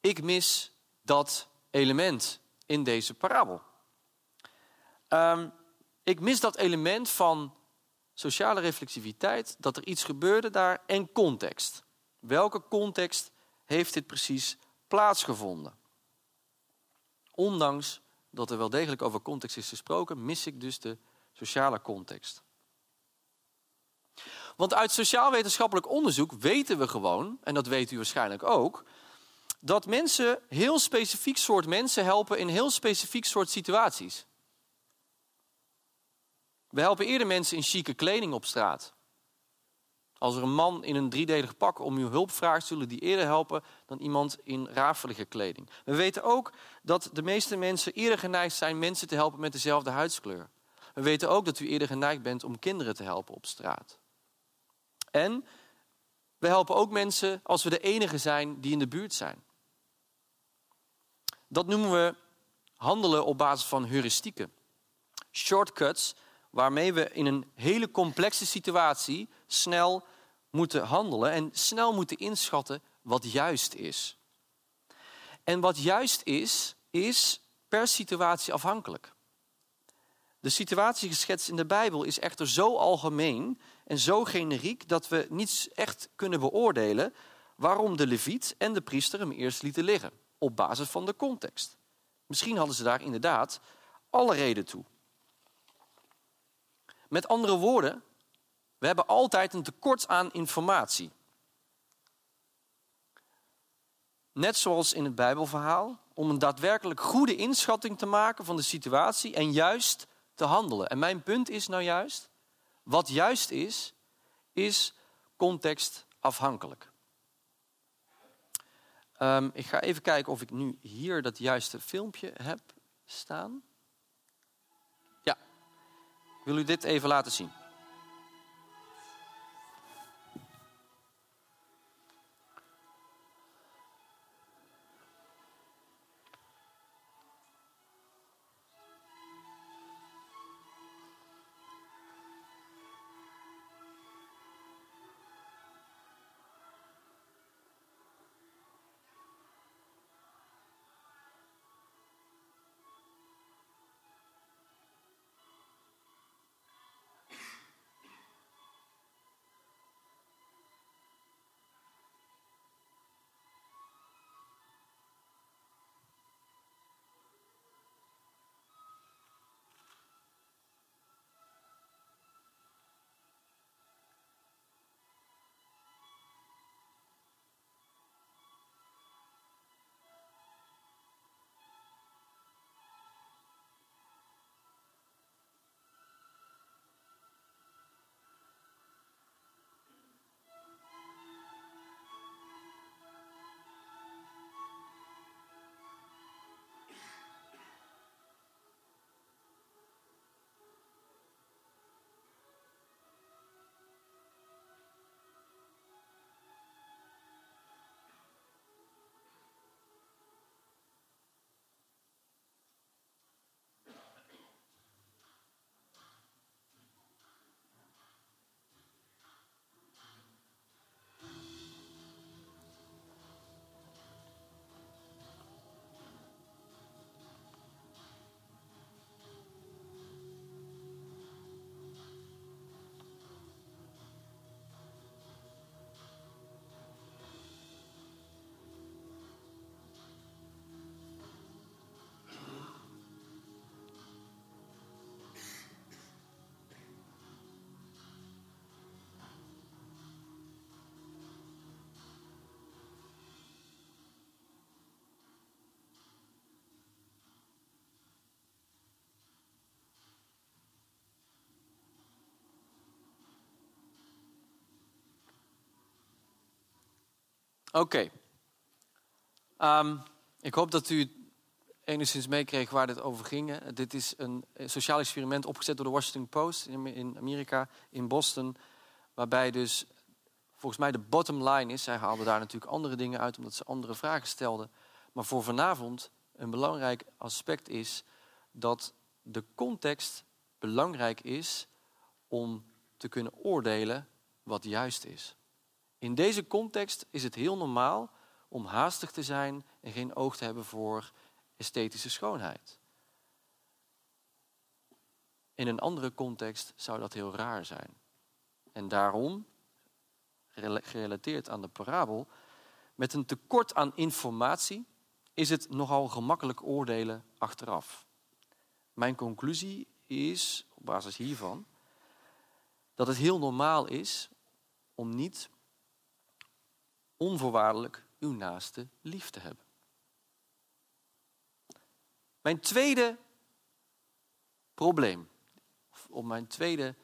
Ik mis dat element in deze parabel. Um, ik mis dat element van sociale reflexiviteit, dat er iets gebeurde daar en context. Welke context heeft dit precies plaatsgevonden? Ondanks dat er wel degelijk over context is gesproken, mis ik dus de sociale context. Want uit sociaal-wetenschappelijk onderzoek weten we gewoon, en dat weet u waarschijnlijk ook, dat mensen heel specifiek soort mensen helpen in heel specifiek soort situaties. We helpen eerder mensen in chique kleding op straat. Als er een man in een driedelig pak om uw hulp vraagt, zullen die eerder helpen dan iemand in rafelige kleding. We weten ook dat de meeste mensen eerder geneigd zijn mensen te helpen met dezelfde huidskleur. We weten ook dat u eerder geneigd bent om kinderen te helpen op straat. En we helpen ook mensen als we de enige zijn die in de buurt zijn. Dat noemen we handelen op basis van heuristieken. Shortcuts waarmee we in een hele complexe situatie snel moeten handelen en snel moeten inschatten wat juist is. En wat juist is, is per situatie afhankelijk. De situatie geschetst in de Bijbel is echter zo algemeen en zo generiek dat we niet echt kunnen beoordelen waarom de leviet en de priester hem eerst lieten liggen, op basis van de context. Misschien hadden ze daar inderdaad alle reden toe. Met andere woorden, we hebben altijd een tekort aan informatie. Net zoals in het Bijbelverhaal, om een daadwerkelijk goede inschatting te maken van de situatie en juist te handelen. En mijn punt is nou juist, wat juist is, is contextafhankelijk. Um, ik ga even kijken of ik nu hier dat juiste filmpje heb staan. Ja, ik wil u dit even laten zien. Oké. Ehm, ik hoop dat u enigszins meekreeg waar dit over ging. Dit is een sociaal experiment opgezet door de Washington Post in Amerika, in Boston. Waarbij dus volgens mij de bottom line is. Zij haalden daar natuurlijk andere dingen uit omdat ze andere vragen stelden. Maar voor vanavond een belangrijk aspect is dat de context belangrijk is om te kunnen oordelen wat juist is. In deze context is het heel normaal om haastig te zijn en geen oog te hebben voor esthetische schoonheid. In een andere context zou dat heel raar zijn. En daarom, gerelateerd aan de parabel, met een tekort aan informatie is het nogal gemakkelijk oordelen achteraf. Mijn conclusie is, op basis hiervan, dat het heel normaal is om niet onvoorwaardelijk uw naaste lief te hebben. Mijn tweede probleem, of mijn tweede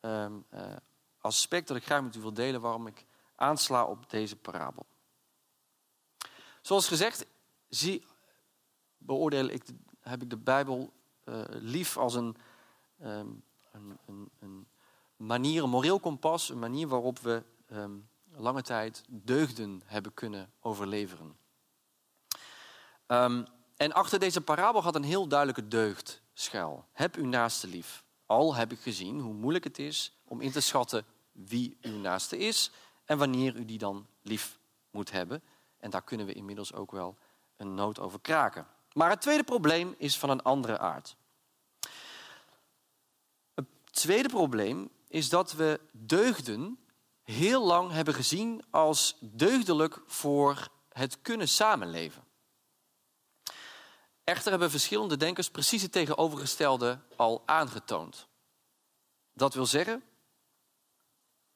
um, uh, aspect dat ik graag met u wil delen waarom ik aansla op deze parabel. Zoals gezegd, zie, beoordeel ik, heb ik de Bijbel uh, lief als een, um, een, een, een, manier, een moreel kompas, een manier waarop we um, lange tijd deugden hebben kunnen overleveren. Um, en achter deze parabel gaat een heel duidelijke deugd schuil. Heb uw naaste lief. Al heb ik gezien hoe moeilijk het is om in te schatten wie uw naaste is en wanneer u die dan lief moet hebben. En daar kunnen we inmiddels ook wel een noot over kraken. Maar het tweede probleem is van een andere aard. Tweede probleem is dat we deugden heel lang hebben gezien als deugdelijk voor het kunnen samenleven. Echter hebben verschillende denkers precies het tegenovergestelde al aangetoond. Dat wil zeggen,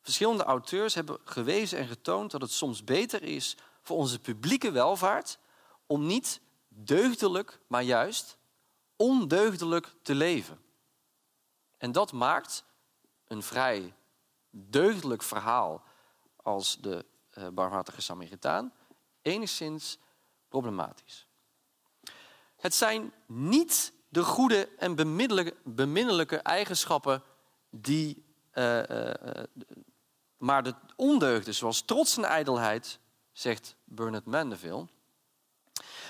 verschillende auteurs hebben gewezen en getoond dat het soms beter is voor onze publieke welvaart om niet deugdelijk, maar juist ondeugdelijk te leven. En dat maakt een vrij deugdelijk verhaal als de uh, barmhartige Samaritaan enigszins problematisch. Het zijn niet de goede en beminnelijke, eigenschappen die, uh, uh, maar de ondeugden zoals trots en ijdelheid, zegt Bernard Mandeville,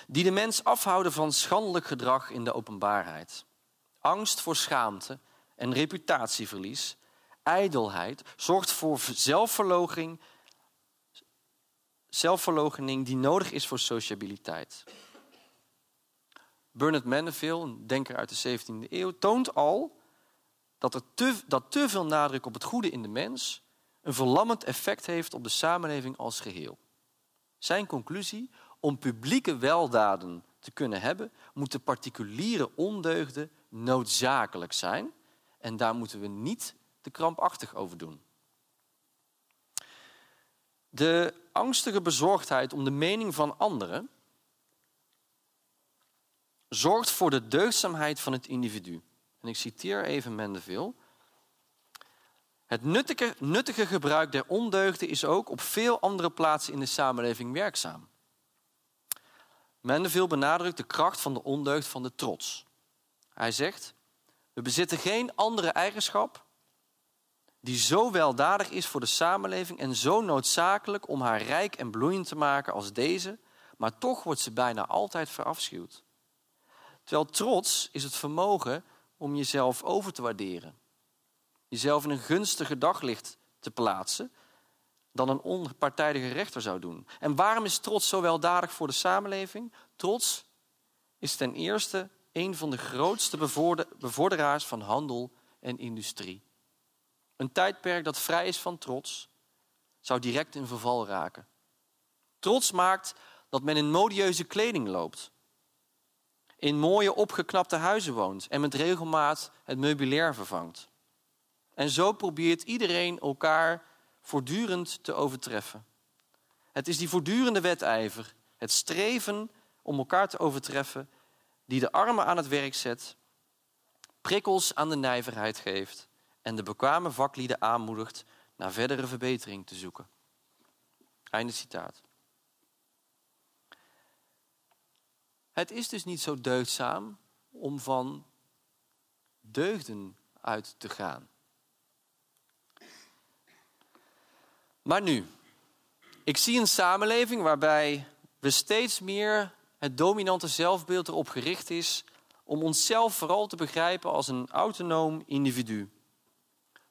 die de mens afhouden van schandelijk gedrag in de openbaarheid. Angst voor schaamte en reputatieverlies, ijdelheid, zorgt voor zelfverloochening die nodig is voor sociabiliteit. Bernard Mandeville, een denker uit de 17e eeuw, toont al dat, er te, dat te veel nadruk op het goede in de mens een verlammend effect heeft op de samenleving als geheel. Zijn conclusie, om publieke weldaden te kunnen hebben, moeten particuliere ondeugden noodzakelijk zijn. En daar moeten we niet te krampachtig over doen. De angstige bezorgdheid om de mening van anderen zorgt voor de deugdzaamheid van het individu. En ik citeer even Mendeville. Het nuttige, nuttige gebruik der ondeugden is ook op veel andere plaatsen in de samenleving werkzaam. Mendeville benadrukt de kracht van de ondeugd van de trots. Hij zegt: We bezitten geen andere eigenschap die zo weldadig is voor de samenleving en zo noodzakelijk om haar rijk en bloeiend te maken als deze, maar toch wordt ze bijna altijd verafschuwd. Terwijl trots is het vermogen om jezelf over te waarderen, jezelf in een gunstiger daglicht te plaatsen dan een onpartijdige rechter zou doen. En waarom is trots zo weldadig voor de samenleving? Trots is ten eerste een van de grootste bevorderaars van handel en industrie. Een tijdperk dat vrij is van trots zou direct in verval raken. Trots maakt dat men in modieuze kleding loopt, in mooie opgeknapte huizen woont en met regelmaat het meubilair vervangt. En zo probeert iedereen elkaar voortdurend te overtreffen. Het is die voortdurende wedijver, het streven om elkaar te overtreffen, die de armen aan het werk zet, prikkels aan de nijverheid geeft en de bekwame vaklieden aanmoedigt naar verdere verbetering te zoeken. Einde citaat. Het is dus niet zo deugdzaam om van deugden uit te gaan. Maar nu, ik zie een samenleving waarbij we steeds meer het dominante zelfbeeld erop gericht is om onszelf vooral te begrijpen als een autonoom individu.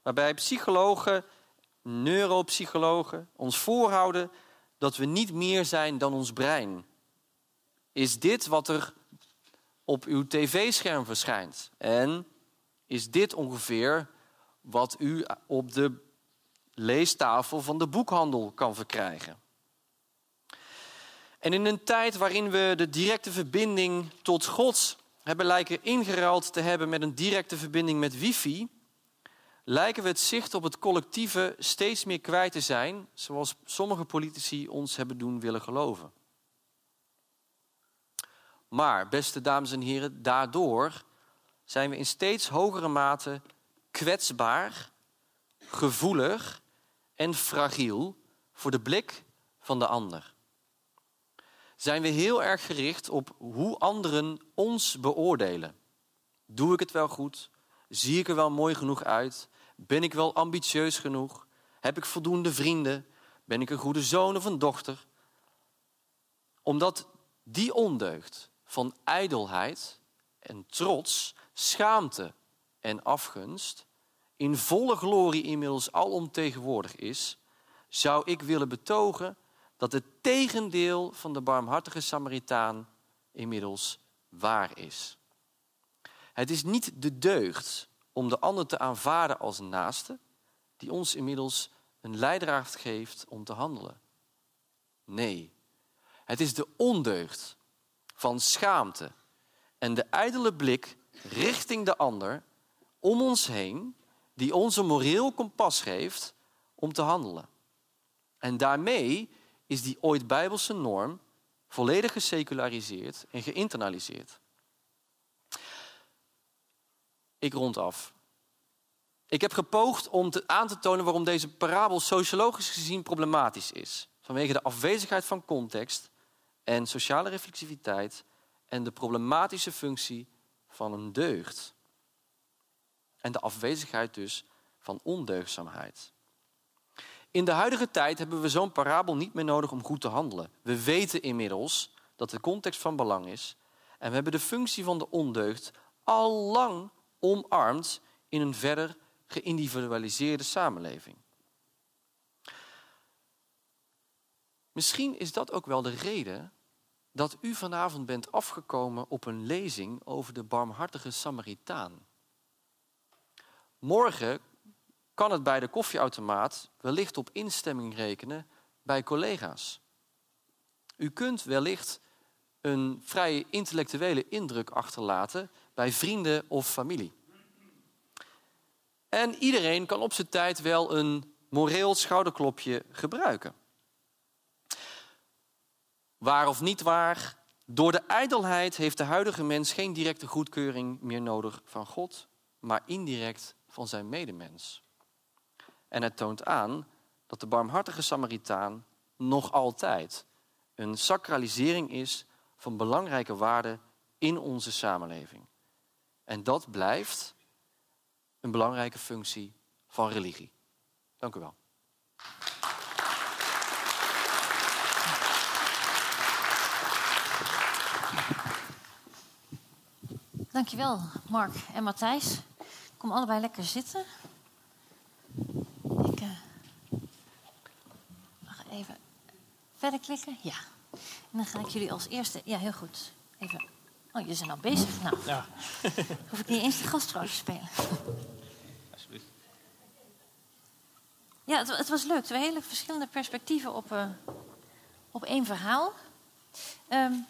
Waarbij psychologen, neuropsychologen ons voorhouden dat we niet meer zijn dan ons brein. Is dit wat er op uw tv-scherm verschijnt? En is dit ongeveer wat u op de leestafel van de boekhandel kan verkrijgen? En in een tijd waarin we de directe verbinding tot God hebben lijken ingeruild te hebben met een directe verbinding met wifi, lijken we het zicht op het collectieve steeds meer kwijt te zijn, zoals sommige politici ons hebben doen willen geloven. Maar, beste dames en heren, daardoor zijn we in steeds hogere mate kwetsbaar, gevoelig en fragiel voor de blik van de ander. Zijn we heel erg gericht op hoe anderen ons beoordelen? Doe ik het wel goed? Zie ik er wel mooi genoeg uit? Ben ik wel ambitieus genoeg? Heb ik voldoende vrienden? Ben ik een goede zoon of een dochter? Omdat die ondeugd van ijdelheid en trots, schaamte en afgunst in volle glorie inmiddels alomtegenwoordig is, zou ik willen betogen dat het tegendeel van de barmhartige Samaritaan inmiddels waar is. Het is niet de deugd om de ander te aanvaarden als naaste, die ons inmiddels een leidraad geeft om te handelen. Nee, het is de ondeugd van schaamte en de ijdele blik richting de ander om ons heen die ons een moreel kompas geeft om te handelen. En daarmee is die ooit bijbelse norm volledig geseculariseerd en geïnternaliseerd. Ik rond af. Ik heb gepoogd om te, aan te tonen waarom deze parabel sociologisch gezien problematisch is. Vanwege de afwezigheid van context en sociale reflexiviteit en de problematische functie van een deugd. En de afwezigheid dus van ondeugzaamheid. In de huidige tijd hebben we zo'n parabel niet meer nodig om goed te handelen. We weten inmiddels dat de context van belang is. En we hebben de functie van de ondeugd al lang omarmd in een verder geïndividualiseerde samenleving. Misschien is dat ook wel de reden dat u vanavond bent afgekomen op een lezing over de barmhartige Samaritaan. Morgen kan het bij de koffieautomaat wellicht op instemming rekenen bij collega's. U kunt wellicht een vrij intellectuele indruk achterlaten bij vrienden of familie. En iedereen kan op zijn tijd wel een moreel schouderklopje gebruiken. Waar of niet waar, door de ijdelheid heeft de huidige mens geen directe goedkeuring meer nodig van God, maar indirect van zijn medemens. En het toont aan dat de barmhartige Samaritaan nog altijd een sacralisering is van belangrijke waarden in onze samenleving. En dat blijft een belangrijke functie van religie. Dank u wel. Dankjewel, Mark en Matthijs. Kom allebei lekker zitten. Ik uh, mag even verder klikken. Ja. En dan ga ik jullie als eerste... Ja, heel goed. Even... Oh, jullie zijn al bezig. Nou, ja. hoef ik niet eens de gastrol te spelen. Alsjeblieft. Ja, het, het, was leuk. Twee hele verschillende perspectieven op, uh, op één verhaal. Um,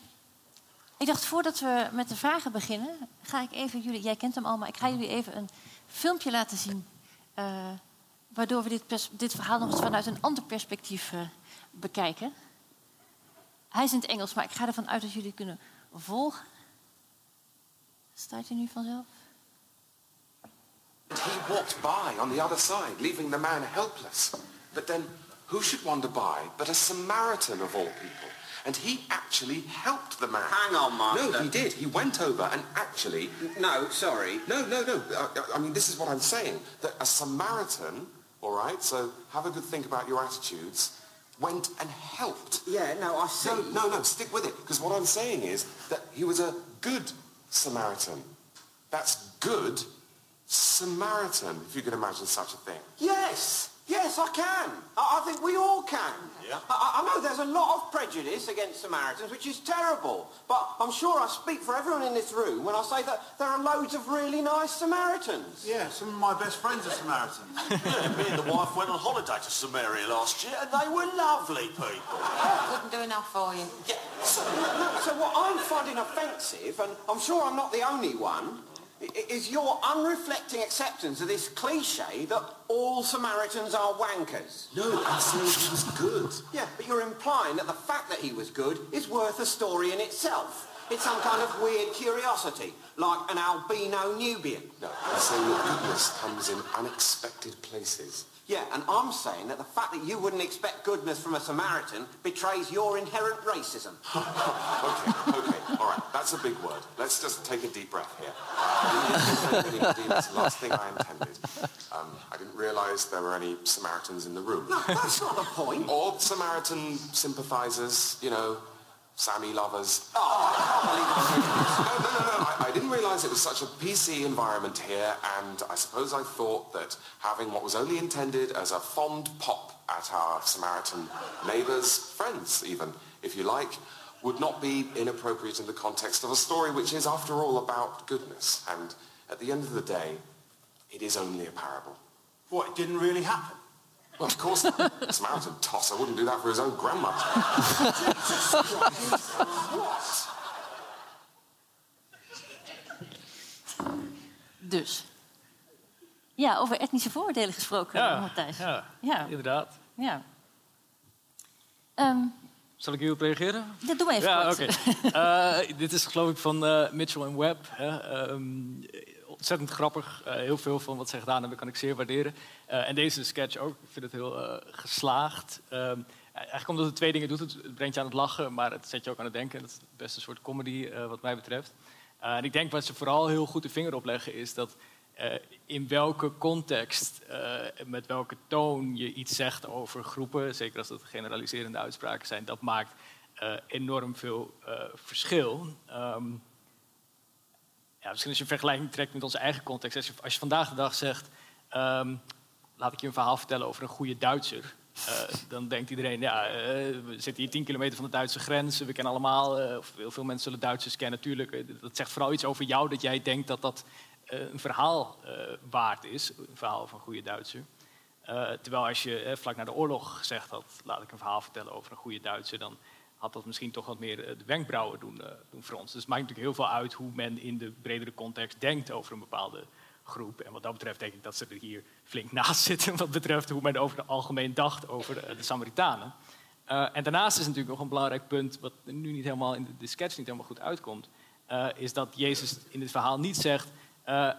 ik dacht, voordat we met de vragen beginnen, ga ik even jullie, jij kent hem al, maar ik ga jullie even een filmpje laten zien. Uh, waardoor we dit, dit, verhaal nog eens vanuit een ander perspectief uh, bekijken. Hij is in het Engels, maar ik ga ervan uit dat jullie kunnen volgen. Staat hij nu vanzelf? He walked by on the other side, leaving the man helpless. But then, who should wander by but a Samaritan of all people? And he actually helped the man. Hang on, Master. No, he did. He went over and actually... No, sorry. No, no, no. I, I mean, this is what I'm saying. That a Samaritan, all right, so have a good think about your attitudes, went and helped. Yeah, no, I see. No, no, no, stick with it. Because what I'm saying is that he was a good Samaritan. That's good Samaritan, if you can imagine such a thing. Yes. Yes, I can. I, I think we all can. Yeah. I, I, know there's a lot of prejudice against Samaritans, which is terrible. But I'm sure I speak for everyone in this room when I say that there are loads of really nice Samaritans. Yeah, some of my best friends are Samaritans. yeah, me and the wife went on holiday to Samaria last year, and they were lovely people. Couldn't do enough for you. Yeah. So, no, so what I'm finding offensive, and I'm sure I'm not the only one, is your unreflecting acceptance of this cliche that all Samaritans are wankers. No, I'm saying he was good. Yeah, but you're implying that the fact that he was good is worth a story in itself. It's some kind of weird curiosity, like an albino Nubian. No, I'm saying that goodness comes in unexpected places. Yeah, and I'm saying that the fact that you wouldn't expect goodness from a Samaritan betrays your inherent racism. okay, okay, all right, that's a big word. Let's just take a deep breath here. The last thing I intended. Um, I didn't realise there were any Samaritans in the room. No, that's not the point. Or Samaritan sympathisers, you know, Sammy lovers. Oh, no, no, no, no. I, I didn't realise it was such a PC environment here, and I suppose I thought that having what was only intended as a fond pop at our Samaritan neighbours, friends even, if you like, would not be inappropriate in the context of a story which is, after all, about goodness. And at the end of the day, it is only a parable. What, it didn't really happen? Well, of course not. A Samaritan tosser wouldn't do that for his own grandmother. what? Dus. Ja, over etnische vooroordelen gesproken, Ja, Matthijs. ja, Ja. inderdaad. ja. Ehm, Zal ik hierop reageren? ja, doe even Ja, oké. Eh, dit is geloof ik van eh, Mitchell en Webb. Hè. Ehm, ontzettend grappig. Eh, heel veel van wat ze gedaan hebben kan ik zeer waarderen. En deze sketch ook. Ik vind het heel geslaagd. Ehm, eigenlijk omdat het twee dingen doet. Het brengt je aan het lachen, maar het zet je ook aan het denken. Dat is het beste soort comedy wat mij betreft. En ik denk wat ze vooral heel goed de vinger op leggen is dat eh, in welke context, eh, met welke toon je iets zegt over groepen, zeker als dat generaliserende uitspraken zijn, dat maakt eh, enorm veel verschil. Ehm, ja, misschien als je een vergelijking trekt met onze eigen context. Als je, als je vandaag de dag zegt, ehm, laat ik je een verhaal vertellen over een goede Duitser. dan denkt iedereen, ja, we zitten hier 10 kilometer van de Duitse grens. We kennen allemaal, of heel veel mensen zullen Duitsers kennen natuurlijk. Dat zegt vooral iets over jou dat jij denkt dat dat een verhaal eh, waard is. Een verhaal van een goede Duitser. Eh, terwijl als je eh, vlak na de oorlog gezegd had, laat ik een verhaal vertellen over een goede Duitser, dan had dat misschien toch wat meer eh, de wenkbrauwen doen, eh, doen fronsen. Dus het maakt natuurlijk heel veel uit hoe men in de bredere context denkt over een bepaalde groep. En wat dat betreft denk ik dat ze er hier flink naast zitten, wat betreft hoe men over het algemeen dacht over eh, de Samaritanen. Eh, en daarnaast is natuurlijk nog een belangrijk punt, wat nu niet helemaal in de, sketch niet helemaal goed uitkomt, eh, is dat Jezus in dit verhaal niet zegt, eh,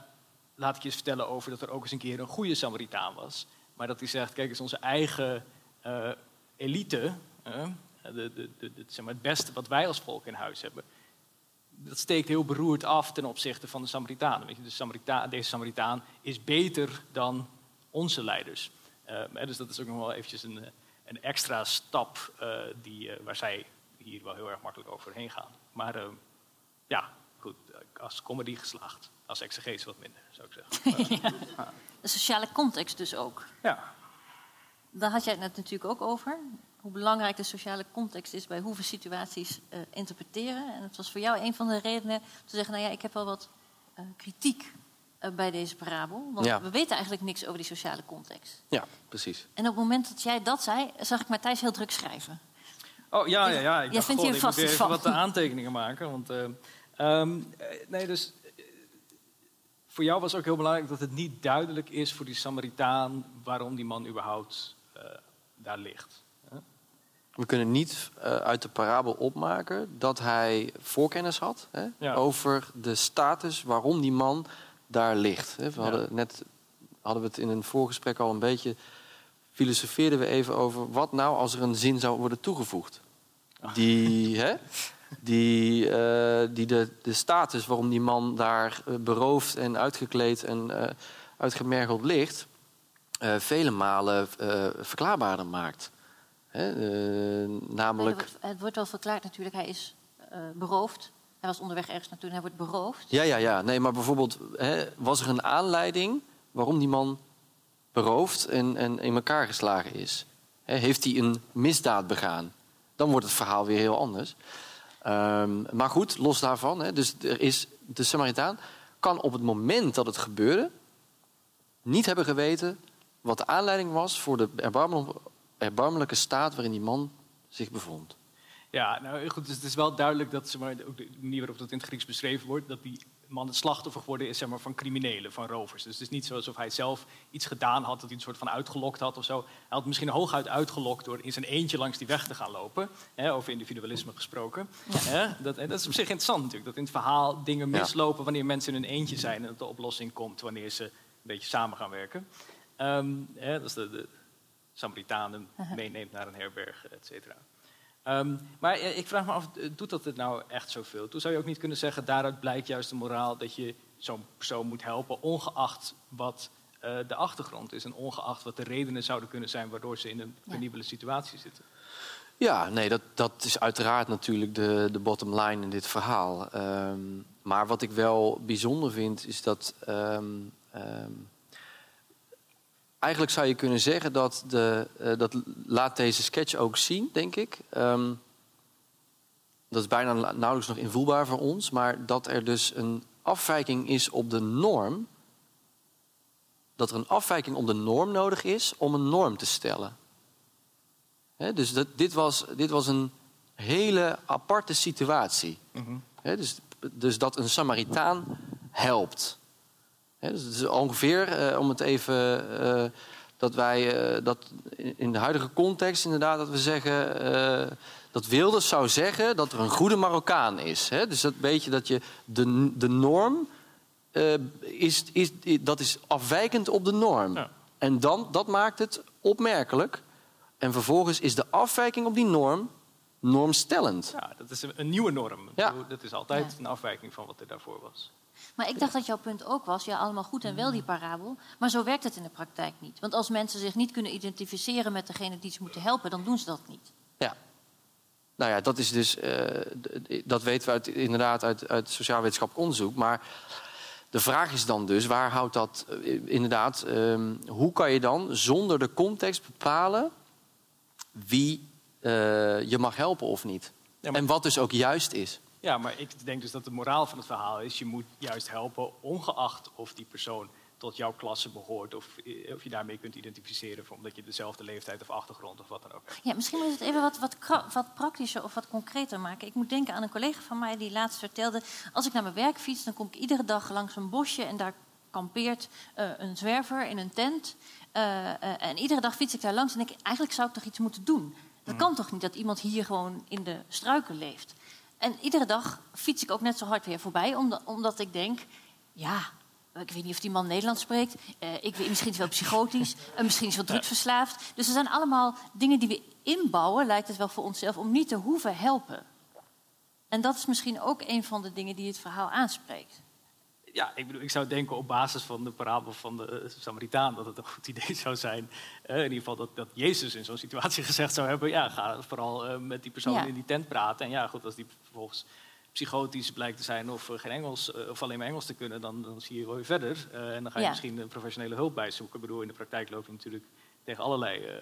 laat ik je eens vertellen over dat er ook eens een keer een goede Samaritaan was. Maar dat hij zegt, kijk eens, onze eigen eh, elite, eh, de, zeg maar het beste wat wij als volk in huis hebben, dat steekt heel beroerd af ten opzichte van de Samaritanen. Weet je, de Samarita deze Samaritaan is beter dan onze leiders. Dus dat is ook nog wel eventjes een, een extra stap die, waar zij hier wel heel erg makkelijk overheen gaan. Maar ja, goed, eh, als comedy geslaagd. Als exegese wat minder, zou ik zeggen. De sociale context dus ook. ja. Daar had jij het net natuurlijk ook over. Hoe belangrijk de sociale context is bij hoe we situaties eh, interpreteren. En het was voor jou een van de redenen te zeggen... nou ja, ik heb wel wat eh, kritiek eh, bij deze parabel. Want Ja. we weten eigenlijk niks over die sociale context. Ja, precies. En op het moment dat jij dat zei, zag ik Matthijs heel druk schrijven. Oh ja, ja, ja. Ik Jij dacht, vindt god, hier ik vast moet iets even wat aantekeningen maken. Want, eh, ehm, eh, nee, dus eh, voor jou was ook heel belangrijk dat het niet duidelijk is voor die Samaritaan waarom die man überhaupt eh, daar ligt. We kunnen niet uit de parabel opmaken dat hij voorkennis had hè, Ja. over de status waarom die man daar ligt. Hè. We Ja. hadden net hadden we het in een voorgesprek al een beetje filosofeerden we even over wat nou als er een zin zou worden toegevoegd. Die, hè, die, eh, die de, de status waarom die man daar eh, beroofd en uitgekleed en eh, uitgemergeld ligt, vele malen verklaarbaarder maakt. Hè, namelijk. het, wordt, het wordt wel verklaard natuurlijk. Hij is beroofd. Hij was onderweg ergens naartoe en hij wordt beroofd. Ja, ja, ja. Nee, maar bijvoorbeeld, hè, was er een aanleiding waarom die man beroofd en, en in elkaar geslagen is? Hè, heeft hij een misdaad begaan? Dan wordt het verhaal weer heel anders. Ehm, maar goed, los daarvan. Hè, dus er is, de Samaritaan kan op het moment dat het gebeurde niet hebben geweten wat de aanleiding was voor de erbarmelijke, staat waarin die man zich bevond. Ja, nou goed, dus het is wel duidelijk dat zeg maar, ook de manier waarop dat in het Grieks beschreven wordt, dat die man het slachtoffer geworden is zeg maar, van criminelen, van rovers. Dus het is niet zo alsof hij zelf iets gedaan had, dat hij een soort van uitgelokt had of zo. Hij had misschien hooguit uitgelokt door in zijn eentje langs die weg te gaan lopen, hè, over individualisme gesproken. Hè, dat, en dat is op zich interessant natuurlijk, dat in het verhaal dingen mislopen wanneer mensen in hun eentje zijn en dat de oplossing komt wanneer ze een beetje samen gaan werken. Ehm, hè, dat is de, de Samaritanen meeneemt naar een herberg, et cetera. Ehm, maar eh, ik vraag me af, eh, doet dat het nou echt zoveel? Toen zou je ook niet kunnen zeggen, daaruit blijkt juist de moraal dat je zo'n persoon moet helpen, ongeacht wat eh, de achtergrond is en ongeacht wat de redenen zouden kunnen zijn waardoor ze in een Ja. penibele situatie zitten. Ja, nee, dat, dat is uiteraard natuurlijk de, de bottom line in dit verhaal. Ehm, maar wat ik wel bijzonder vind, is dat. ehm, ehm, eigenlijk zou je kunnen zeggen dat. De, eh, dat laat deze sketch ook zien, denk ik. Ehm, dat is bijna na- nauwelijks nog invoelbaar voor ons. Maar dat er dus een afwijking is op de norm. dat er een afwijking op de norm nodig is om een norm te stellen. Dus dat, dit, was, dit was een hele aparte situatie. Hè, dus, dus dat een Samaritaan helpt. Hè, dus het is ongeveer, eh, om het even. eh, dat wij eh, dat in de huidige context inderdaad dat we zeggen. eh, dat Wilders zou zeggen dat er een goede Marokkaan is. Hè? Dus dat weet je dat je de, de norm. eh, is, is, dat is afwijkend op de norm. Ja. En dan, dat maakt het opmerkelijk. En vervolgens is de afwijking op die norm normstellend. Ja, dat is een, een nieuwe norm. Ja. Dat is altijd Ja. een afwijking van wat er daarvoor was. Maar ik dacht dat jouw punt ook was, ja, allemaal goed en wel die parabel. Maar zo werkt het in de praktijk niet. Want als mensen zich niet kunnen identificeren met degene die ze moeten helpen, dan doen ze dat niet. Ja. Nou ja, dat is dus. eh, dat weten we uit, inderdaad uit, uit sociaal-wetenschappelijk onderzoek. Maar de vraag is dan dus: waar houdt dat eh, inderdaad? ehm, hoe kan je dan zonder de context bepalen wie eh, je mag helpen of niet? Ja, maar- En wat dus ook juist is. Ja, maar ik denk dus dat de moraal van het verhaal is... je moet juist helpen, ongeacht of die persoon tot jouw klasse behoort... of, eh, of je daarmee kunt identificeren... omdat je dezelfde leeftijd of achtergrond of wat dan ook hebt. Ja, misschien moet je het even wat, wat, wat praktischer of wat concreter maken. Ik moet denken aan een collega van mij die laatst vertelde... als ik naar mijn werk fiets, dan kom ik iedere dag langs een bosje... en daar kampeert eh, een zwerver in een tent. Eh, en iedere dag fiets ik daar langs en denk ik... eigenlijk zou ik toch iets moeten doen? Dat kan toch niet dat iemand hier gewoon in de struiken leeft? En iedere dag fiets ik ook net zo hard weer voorbij... omdat, omdat ik denk, ja, ik weet niet of die man Nederlands spreekt. Eh, ik weet, misschien is hij wel psychotisch. eh, misschien is hij wel drugsverslaafd. Dus er zijn allemaal dingen die we inbouwen, lijkt het wel voor onszelf, om niet te hoeven helpen. En dat is misschien ook een van de dingen die het verhaal aanspreekt. Ja, ik, bedoel, ik zou denken op basis van de parabel van de eh, Samaritaan... dat het een goed idee zou zijn, eh, in ieder geval dat, dat Jezus in zo'n situatie gezegd zou hebben... ja, ga vooral eh, met die persoon Ja. in die tent praten. En ja, goed, als die vervolgens psychotisch blijkt te zijn of geen Engels, of alleen maar Engels te kunnen... dan, dan zie je wel weer verder. En dan ga je Ja. misschien een professionele hulp bij zoeken. Ik bedoel, in de praktijk loop je natuurlijk tegen allerlei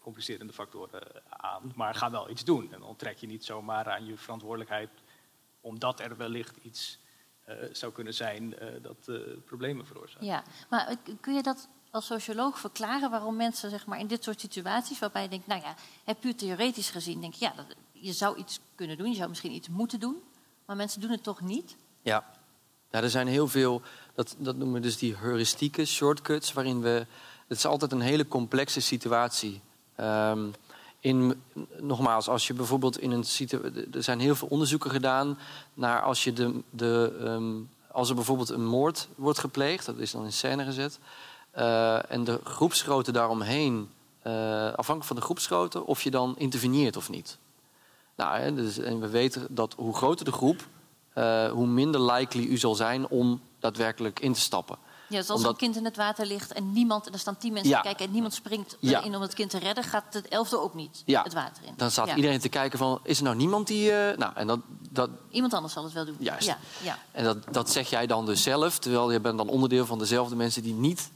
complicerende factoren aan. Maar ga wel iets doen. En onttrek je niet zomaar aan je verantwoordelijkheid... omdat er wellicht iets zou kunnen zijn eh, dat eh, problemen veroorzaakt. Ja, maar eh, kun je dat als socioloog verklaren waarom mensen zeg maar, in dit soort situaties, waarbij je denkt, nou ja, hè, puur theoretisch gezien, denk je, ja, dat, je zou iets kunnen doen, je zou misschien iets moeten doen, maar mensen doen het toch niet? Ja. ja, er zijn heel veel, dat, dat noemen we dus die heuristieke shortcuts, waarin we. Het is altijd een hele complexe situatie. Ehm, nogmaals, als je bijvoorbeeld in een. Er zijn heel veel onderzoeken gedaan naar als je de. de ehm, als er bijvoorbeeld een moord wordt gepleegd, dat is dan in scène gezet. eh, en de groepsgrootte daaromheen, eh, afhankelijk van de groepsgrootte, of je dan interveneert of niet. Nou, hè, dus, en we weten dat hoe groter de groep, eh, hoe minder likely u zal zijn om daadwerkelijk in te stappen. Ja, dus als Omdat- een kind in het water ligt en niemand, en er staan tien mensen Ja. te kijken en niemand springt Ja. erin om het kind te redden, gaat het elfde ook niet Ja. het water in. Dan staat iedereen te kijken van, is er nou niemand die... eh, nou, en dat, dat, Iemand anders zal het wel doen. Juist. Ja, ja. en dat, dat zeg jij dan dus zelf, terwijl je bent dan onderdeel van dezelfde mensen die niet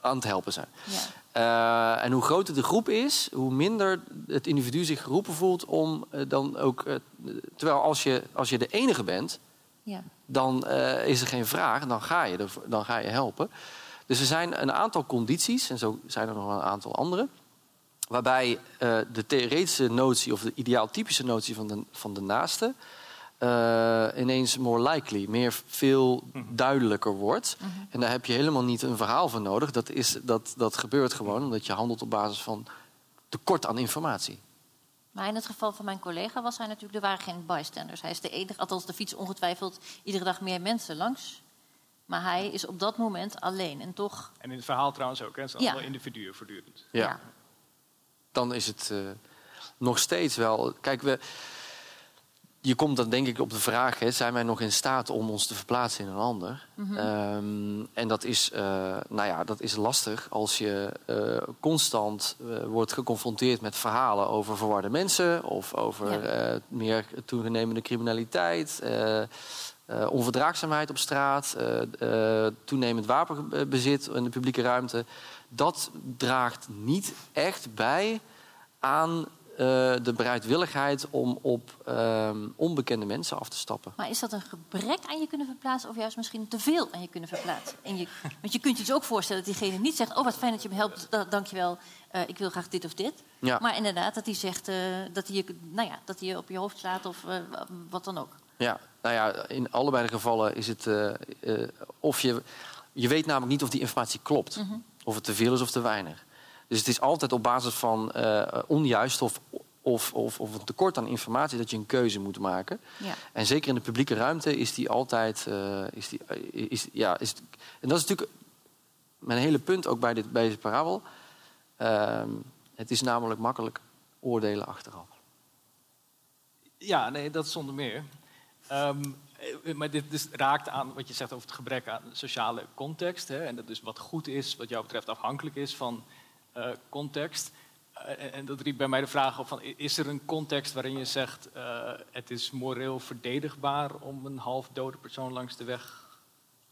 aan het helpen zijn. ja. Eh, en hoe groter de groep is, hoe minder het individu zich geroepen voelt om eh, dan ook... terwijl als je, als je de enige bent, ja. Dan eh, is er geen vraag, dan ga, je er, dan ga je helpen. Dus er zijn een aantal condities, en zo zijn er nog een aantal andere, waarbij eh, de theoretische notie of de ideaaltypische notie van de, van de naaste eh, ineens more likely, meer veel duidelijker wordt. En daar heb je helemaal niet een verhaal voor nodig. Dat, is, dat, dat gebeurt gewoon omdat je handelt op basis van tekort aan informatie. Maar in het geval van mijn collega was hij natuurlijk, er waren geen bystanders. Hij is de enige, althans de fiets ongetwijfeld iedere dag meer mensen langs. Maar hij is op dat moment alleen en toch, En in het verhaal trouwens ook, hè. het zijn Ja. allemaal individuen voortdurend. ja. dan is het eh, nog steeds wel. Kijk, we, je komt dan denk ik op de vraag: hè, zijn wij nog in staat om ons te verplaatsen in een ander? Ehm, en dat is, eh, nou ja, dat is lastig als je eh, constant eh, wordt geconfronteerd met verhalen over verwarde mensen of over Ja. meer toenemende criminaliteit. onverdraagzaamheid op straat, toenemend wapenbezit in de publieke ruimte. Dat draagt niet echt bij aan de bereidwilligheid om op ehm, onbekende mensen af te stappen. Maar is dat een gebrek aan je kunnen verplaatsen of juist misschien te veel aan je kunnen verplaatsen? En je, want je kunt je dus ook voorstellen dat diegene niet zegt: Oh, wat fijn dat je me helpt, da- dankjewel, eh ik wil graag dit of dit. Ja. Maar inderdaad, dat hij zegt eh, dat, hij je, nou ja, dat hij je op je hoofd slaat of eh, wat dan ook. Ja, nou ja, in allebei de gevallen is het eh, eh, of je. Je weet namelijk niet of die informatie klopt. Of het te veel is of te weinig. Dus het is altijd op basis van eh, onjuist of, of, of, of een tekort aan informatie dat je een keuze moet maken. Ja. En zeker in de publieke ruimte is die altijd. eh, is die, eh, is, ja, is, en dat is natuurlijk mijn hele punt ook bij, dit, bij deze parabel. Ehm, het is namelijk makkelijk oordelen achteraf. Ja, nee, dat zonder meer. Ehm, eh, maar dit dus raakt aan wat je zegt over het gebrek aan sociale context. Hè, en dat dus wat goed is, wat jou betreft afhankelijk is van eh, context. Eh, en- dat riep bij mij de vraag op: van, is er een context waarin je zegt eh, het is moreel verdedigbaar om een half dode persoon langs de weg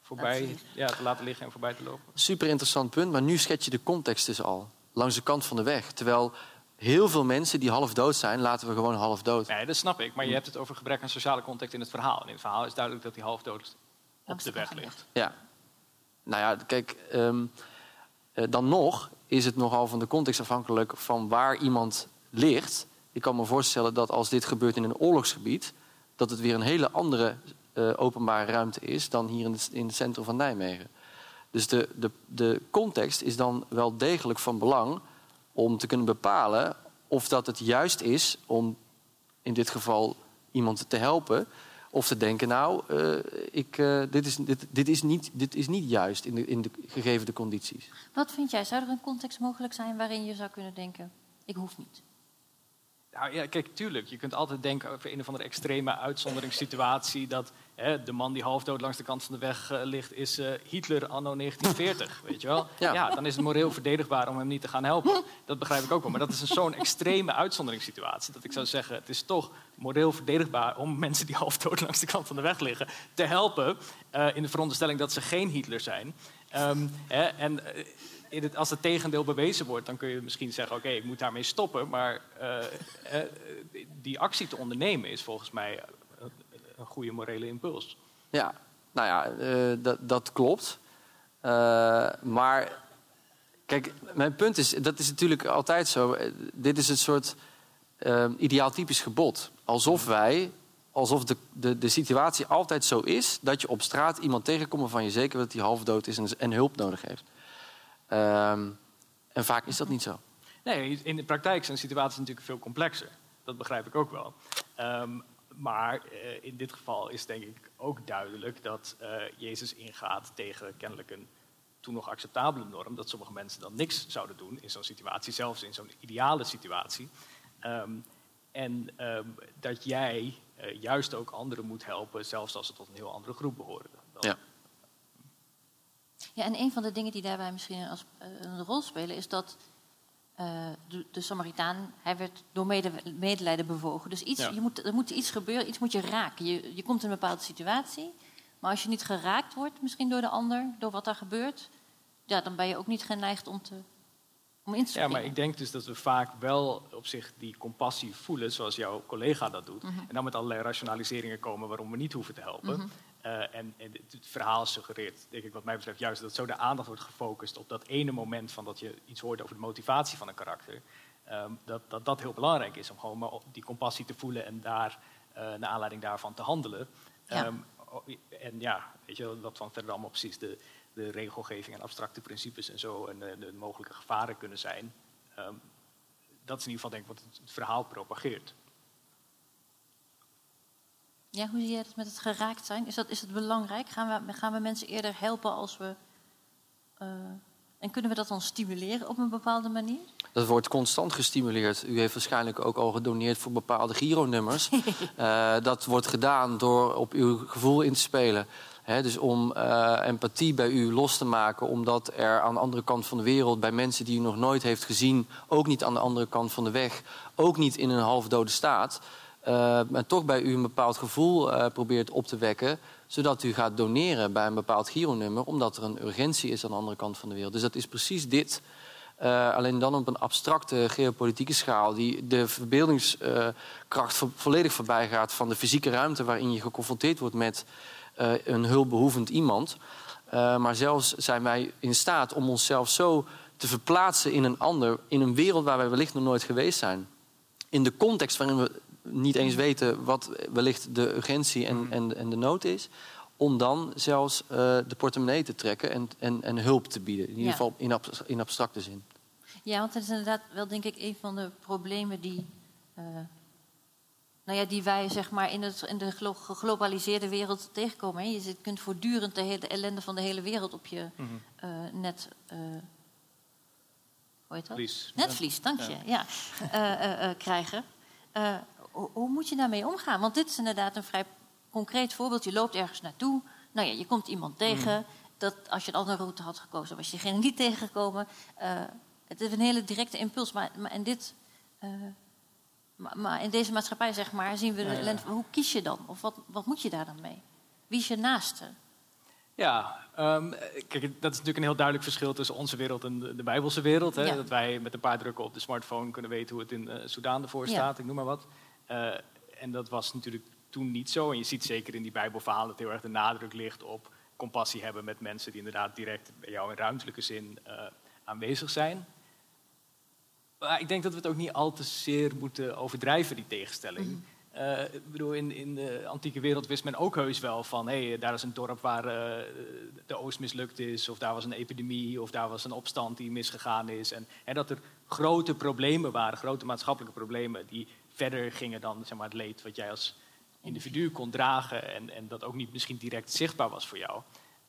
voorbij ja, te laten liggen en voorbij te lopen? Super interessant punt, maar nu schets je de context dus al. Langs de kant van de weg. Terwijl heel veel mensen die half dood zijn, laten we gewoon half dood. Nee, dat snap ik. Maar je hebt het over gebrek aan sociale context in het verhaal. En in het verhaal is duidelijk dat hij half dood op Langs de weg ligt. Ja. Nou ja, kijk, ehm, eh, dan nog is het nogal van de context afhankelijk van waar iemand ligt. Ik kan me voorstellen dat als dit gebeurt in een oorlogsgebied, dat het weer een hele andere eh, openbare ruimte is dan hier in het, in het centrum van Nijmegen. Dus de, de, de context is dan wel degelijk van belang om te kunnen bepalen of dat het juist is om in dit geval iemand te helpen. Of te denken, nou, eh, ik, eh, dit, is, dit, dit, is niet, dit is niet juist in de, in de gegeven de condities. Wat vind jij? Zou er een context mogelijk zijn waarin je zou kunnen denken: ik hoef niet? Nou ja, kijk, tuurlijk. Je kunt altijd denken over een of andere extreme uitzonderingssituatie. Dat de man die halfdood langs de kant van de weg eh, ligt, is eh, Hitler anno 1940. weet je wel? Ja. Ja. dan is het moreel verdedigbaar om hem niet te gaan helpen. Dat begrijp ik ook wel. Maar dat is een zo'n extreme uitzonderingssituatie. Dat ik zou zeggen, het is toch moreel verdedigbaar om mensen die halfdood langs de kant van de weg liggen te helpen. eh, in de veronderstelling dat ze geen Hitler zijn. Ehm, hè, en het, als het tegendeel bewezen wordt, dan kun je misschien zeggen: oké, ik moet daarmee stoppen. Maar die actie te ondernemen is volgens mij goede morele impuls. Ja, nou ja, eh, dat, dat klopt. Eh, maar kijk, mijn punt is, dat is natuurlijk altijd zo. Dit is het soort eh, ideaaltypisch gebod. Alsof wij, alsof de, de, de situatie altijd zo is... dat je op straat iemand tegenkomt waarvan je zeker weet dat hij half dood is en, en hulp nodig heeft. Ehm, en vaak is dat niet zo. Nee, in de praktijk zijn situaties natuurlijk veel complexer. Dat begrijp ik ook wel. Ehm, maar eh, in dit geval is denk ik ook duidelijk dat eh, Jezus ingaat tegen kennelijk een toen nog acceptabele norm. Dat sommige mensen dan niks zouden doen in zo'n situatie, zelfs in zo'n ideale situatie. Ehm, en ehm, dat jij eh, juist ook anderen moet helpen, zelfs als ze tot een heel andere groep behoren. Dan- Ja. Ja, en een van de dingen die daarbij misschien als, een rol spelen is dat eh, de, de Samaritaan, hij werd door mede, medelijden bewogen. Dus iets, Ja. je moet, er moet iets gebeuren, iets moet je raken. Je, je komt in een bepaalde situatie, maar als je niet geraakt wordt, misschien door de ander, door wat daar gebeurt, ja, dan ben je ook niet geneigd om, te, om in te Ja, springen. maar ik denk dus dat we vaak wel op zich die compassie voelen, zoals jouw collega dat doet. Mhm. En dan met allerlei rationaliseringen komen waarom we niet hoeven te helpen. Mhm. Eh, en, en het, het verhaal suggereert, denk ik, wat mij betreft, juist dat zo de aandacht wordt gefocust op dat ene moment van dat je iets hoort over de motivatie van een karakter. Ehm, dat, dat dat heel belangrijk is om gewoon maar die compassie te voelen en daar, eh naar aanleiding daarvan te handelen. Ja. Ehm, o- en ja, weet je, wat van verder allemaal precies de, de regelgeving en abstracte principes en zo en eh, de mogelijke gevaren kunnen zijn. Ehm, dat is in ieder geval denk ik wat het, het verhaal propageert. Ja, hoe zie jij dat met het geraakt zijn? Is, dat, is het belangrijk? Gaan we, gaan we mensen eerder helpen als we... eh, en kunnen we dat dan stimuleren op een bepaalde manier? Dat wordt constant gestimuleerd. U heeft waarschijnlijk ook al gedoneerd voor bepaalde Giro-nummers. Eh, dat wordt gedaan door op uw gevoel in te spelen. Dus om eh, empathie bij u los te maken, omdat er aan de andere kant van de wereld, bij mensen die u nog nooit heeft gezien, ook niet aan de andere kant van de weg, ook niet in een halfdode staat, eh, maar toch bij u een bepaald gevoel eh, probeert op te wekken, zodat u gaat doneren bij een bepaald Giro-nummer, omdat er een urgentie is aan de andere kant van de wereld. Dus dat is precies dit. Eh, alleen dan op een abstracte geopolitieke schaal die de verbeeldingskracht vo- volledig voorbij gaat van de fysieke ruimte waarin je geconfronteerd wordt met een hulpbehoevend iemand. Maar zelfs zijn wij in staat om onszelf zo te verplaatsen in een ander, in een wereld waar wij wellicht nog nooit geweest zijn. In de context waarin we niet eens weten wat wellicht de urgentie en, en, en de nood is. Om dan zelfs eh, de portemonnee te trekken en, en, en hulp te bieden. In ieder Ja. geval in, ab- in abstracte zin. Ja, want dat is inderdaad wel denk ik een van de problemen die, eh, nou ja, die wij zeg maar in, het, in de geglobaliseerde wereld tegenkomen. Hè. Je zit- kunt voortdurend de, hele, ellende van de hele wereld op je eh, net. eh, hoe heet dat? Vlies. Netvlies, dank je. Ja. eh, eh, eh, krijgen. Ho- hoe moet je daarmee omgaan? Want dit is inderdaad een vrij concreet voorbeeld. Je loopt ergens naartoe. Nou ja, je komt iemand tegen. Dat, als je een andere route had gekozen, was je diegene niet tegengekomen. Eh, het is een hele directe impuls. Maar, maar, in, dit, eh, maar, maar in deze maatschappij, zeg maar, zien we de ellende. Hoe kies je dan? Of wat, wat moet je daar dan mee? Wie is je naaste? Ja, ehm, kijk, dat is natuurlijk een heel duidelijk verschil tussen onze wereld en de, de Bijbelse wereld. Hè? Ja. Dat wij met een paar drukken op de smartphone kunnen weten hoe het in eh Soudaan ervoor staat, ik noem maar wat. Eh, en dat was natuurlijk toen niet zo. En je ziet zeker in die Bijbelverhalen dat heel erg de nadruk ligt op compassie hebben met mensen die inderdaad direct bij jou in ruimtelijke zin eh, aanwezig zijn. Maar ik denk dat we het ook niet al te zeer moeten overdrijven, die tegenstelling. Eh, ik bedoel, in, in de antieke wereld wist men ook heus wel van... hé, daar is een dorp waar de oost mislukt is... of daar was een epidemie, of daar was een opstand die misgegaan is. En, en dat er grote problemen waren, grote maatschappelijke problemen... die verder gingen dan zeg maar, het leed wat jij als individu kon dragen... en, en dat ook niet misschien direct zichtbaar was voor jou.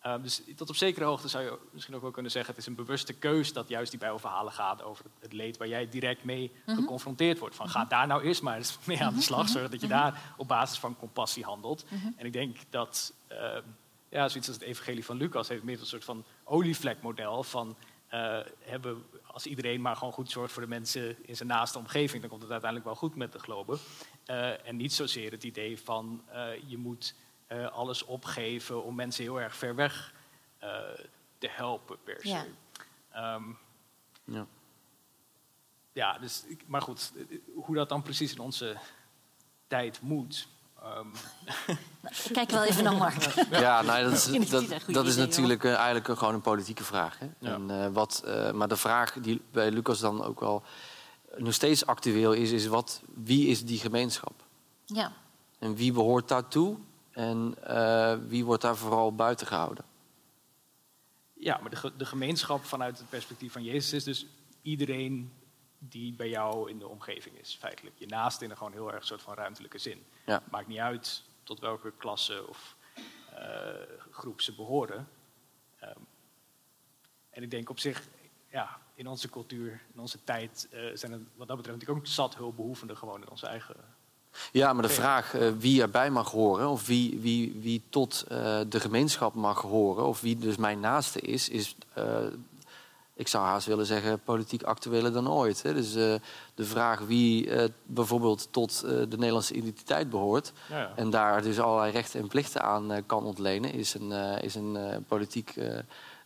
Uh, dus tot op zekere hoogte zou je misschien ook wel kunnen zeggen... het is een bewuste keus dat juist die bijbelverhalen gaat over het leed... waar jij direct mee geconfronteerd wordt. Van ga daar nou eerst maar eens mee aan de slag. Zorg dat je daar op basis van compassie handelt. En ik denk dat uh, ja, zoiets als het evangelie van Lucas... heeft meer een soort van olievlekmodel van... Uh, hebben, als iedereen maar gewoon goed zorgt voor de mensen in zijn naaste omgeving... dan komt het uiteindelijk wel goed met de globe. Uh, en niet zozeer het idee van je moet... Uh, alles opgeven om mensen heel erg ver weg uh, te helpen per se. Ja. Um, Ja. ja, dus, maar goed, eh, hoe dat dan precies in onze tijd moet. Um, Ik kijk wel even naar Mark. Ja, nou, dat is, dat, is natuurlijk eh, eigenlijk gewoon een politieke vraag. Hè? Ja. En, eh, wat, eh, maar de vraag die bij Lucas dan ook wel nog steeds actueel is, is wat, wie is die gemeenschap? Ja. En wie behoort daartoe? En eh, wie wordt daar vooral buiten gehouden? ja, maar de, ge- de gemeenschap vanuit het perspectief van Jezus is dus iedereen die bij jou in de omgeving is, feitelijk. Je naast in een gewoon heel erg soort van ruimtelijke zin. Ja. Maakt niet uit tot welke klasse of eh, groep ze behoren. Ehm, en ik denk op zich, ja, in onze cultuur, in onze tijd, eh, zijn er wat dat betreft natuurlijk ook zat hulpbehoevenden gewoon in onze eigen. Ja, maar de vraag eh, wie erbij mag horen, of wie, wie, wie tot de gemeenschap mag horen, of wie dus mijn naaste is, is, ik zou haast willen zeggen, politiek actueler dan ooit. Hè. Dus eh, de vraag wie eh, bijvoorbeeld tot eh, de Nederlandse identiteit behoort, Ja, ja. en daar dus allerlei rechten en plichten aan kan ontlenen, is een, eh, is een eh, politiek eh,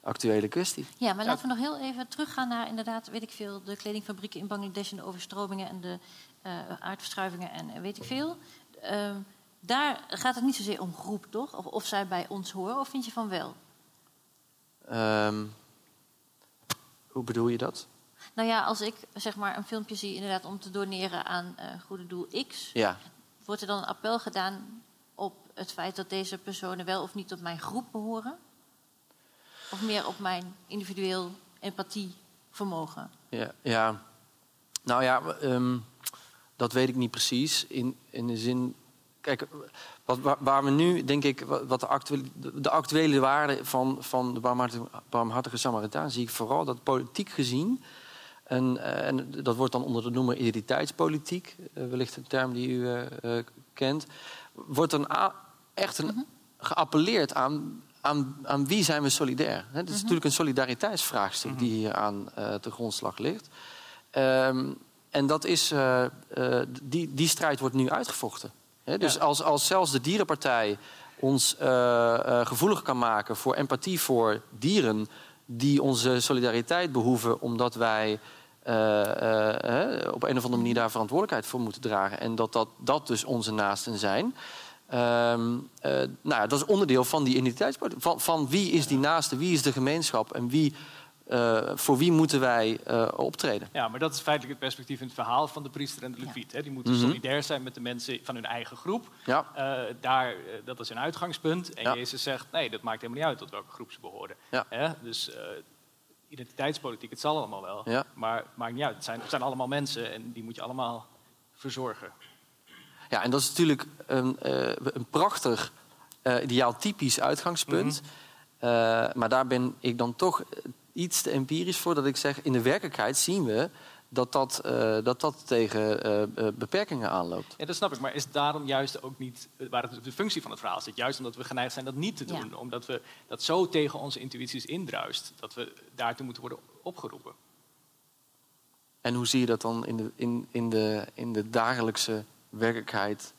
actuele kwestie. Ja, maar laten we nog heel even teruggaan naar inderdaad, weet ik veel, de kledingfabrieken in Bangladesh en de overstromingen en de eh, aardverschuivingen en weet ik veel. Ehm, daar gaat het niet zozeer om groep, toch? Of, of zij bij ons horen, of vind je van wel? Ehm, hoe bedoel je dat? Nou ja, als ik zeg maar een filmpje zie inderdaad om te doneren aan eh Goede Doel X, Ja, wordt er dan een appel gedaan op het feit dat deze personen wel of niet tot mijn groep behoren? Of meer op mijn individueel empathievermogen? Ja, ja. nou ja, ehm, dat weet ik niet precies. In, in de zin, kijk, wat, waar, waar we nu, denk ik, wat de actuele, de actuele waarde van, van de barmhartige, barmhartige Samaritaan zie ik vooral dat politiek gezien, en, eh, en dat wordt dan onder de noemer identiteitspolitiek, eh, wellicht een term die u eh, kent, wordt dan echt een, geappelleerd aan, aan, aan wie zijn we solidair. Het is natuurlijk een solidariteitsvraagstuk die hier aan de grondslag ligt. Ehm, en dat is, die, die strijd wordt nu uitgevochten. Dus Ja. als, als zelfs de dierenpartij ons eh, eh, gevoelig kan maken voor empathie voor dieren die onze solidariteit behoeven, omdat wij eh, op een of andere manier daar verantwoordelijkheid voor moeten dragen. En dat dat, dat dus onze naasten zijn. Ehm, eh, nou ja, dat is onderdeel van die identiteitspolitiek. Van, van wie is die naaste, wie is de gemeenschap en wie, eh, voor wie moeten wij eh, optreden. Ja, maar dat is feitelijk het perspectief in het verhaal van de priester en de leviet. hè. Die moeten Mhm. solidair zijn met de mensen van hun eigen groep. Ja. Eh, daar, dat is een uitgangspunt. En Ja. Jezus zegt, nee, dat maakt helemaal niet uit tot welke groep ze behoren. Ja. Dus eh, identiteitspolitiek, het zal allemaal wel. Ja. Maar het maakt niet uit. Het zijn, het zijn allemaal mensen en die moet je allemaal verzorgen. Ja, en dat is natuurlijk een, eh, een prachtig, eh ideaal typisch uitgangspunt. Eh, maar daar ben ik dan toch iets te empirisch voor dat ik zeg... in de werkelijkheid zien we dat dat, eh, dat, dat tegen eh, eh, beperkingen aanloopt. Ja, dat snap ik. Maar is daarom juist ook niet waar het de functie van het verhaal zit? Juist omdat we geneigd zijn dat niet te Ja. doen. Omdat we dat zo tegen onze intuïties indruist. Dat we daartoe moeten worden opgeroepen. En hoe zie je dat dan in de, in, in de, in de dagelijkse werkelijkheid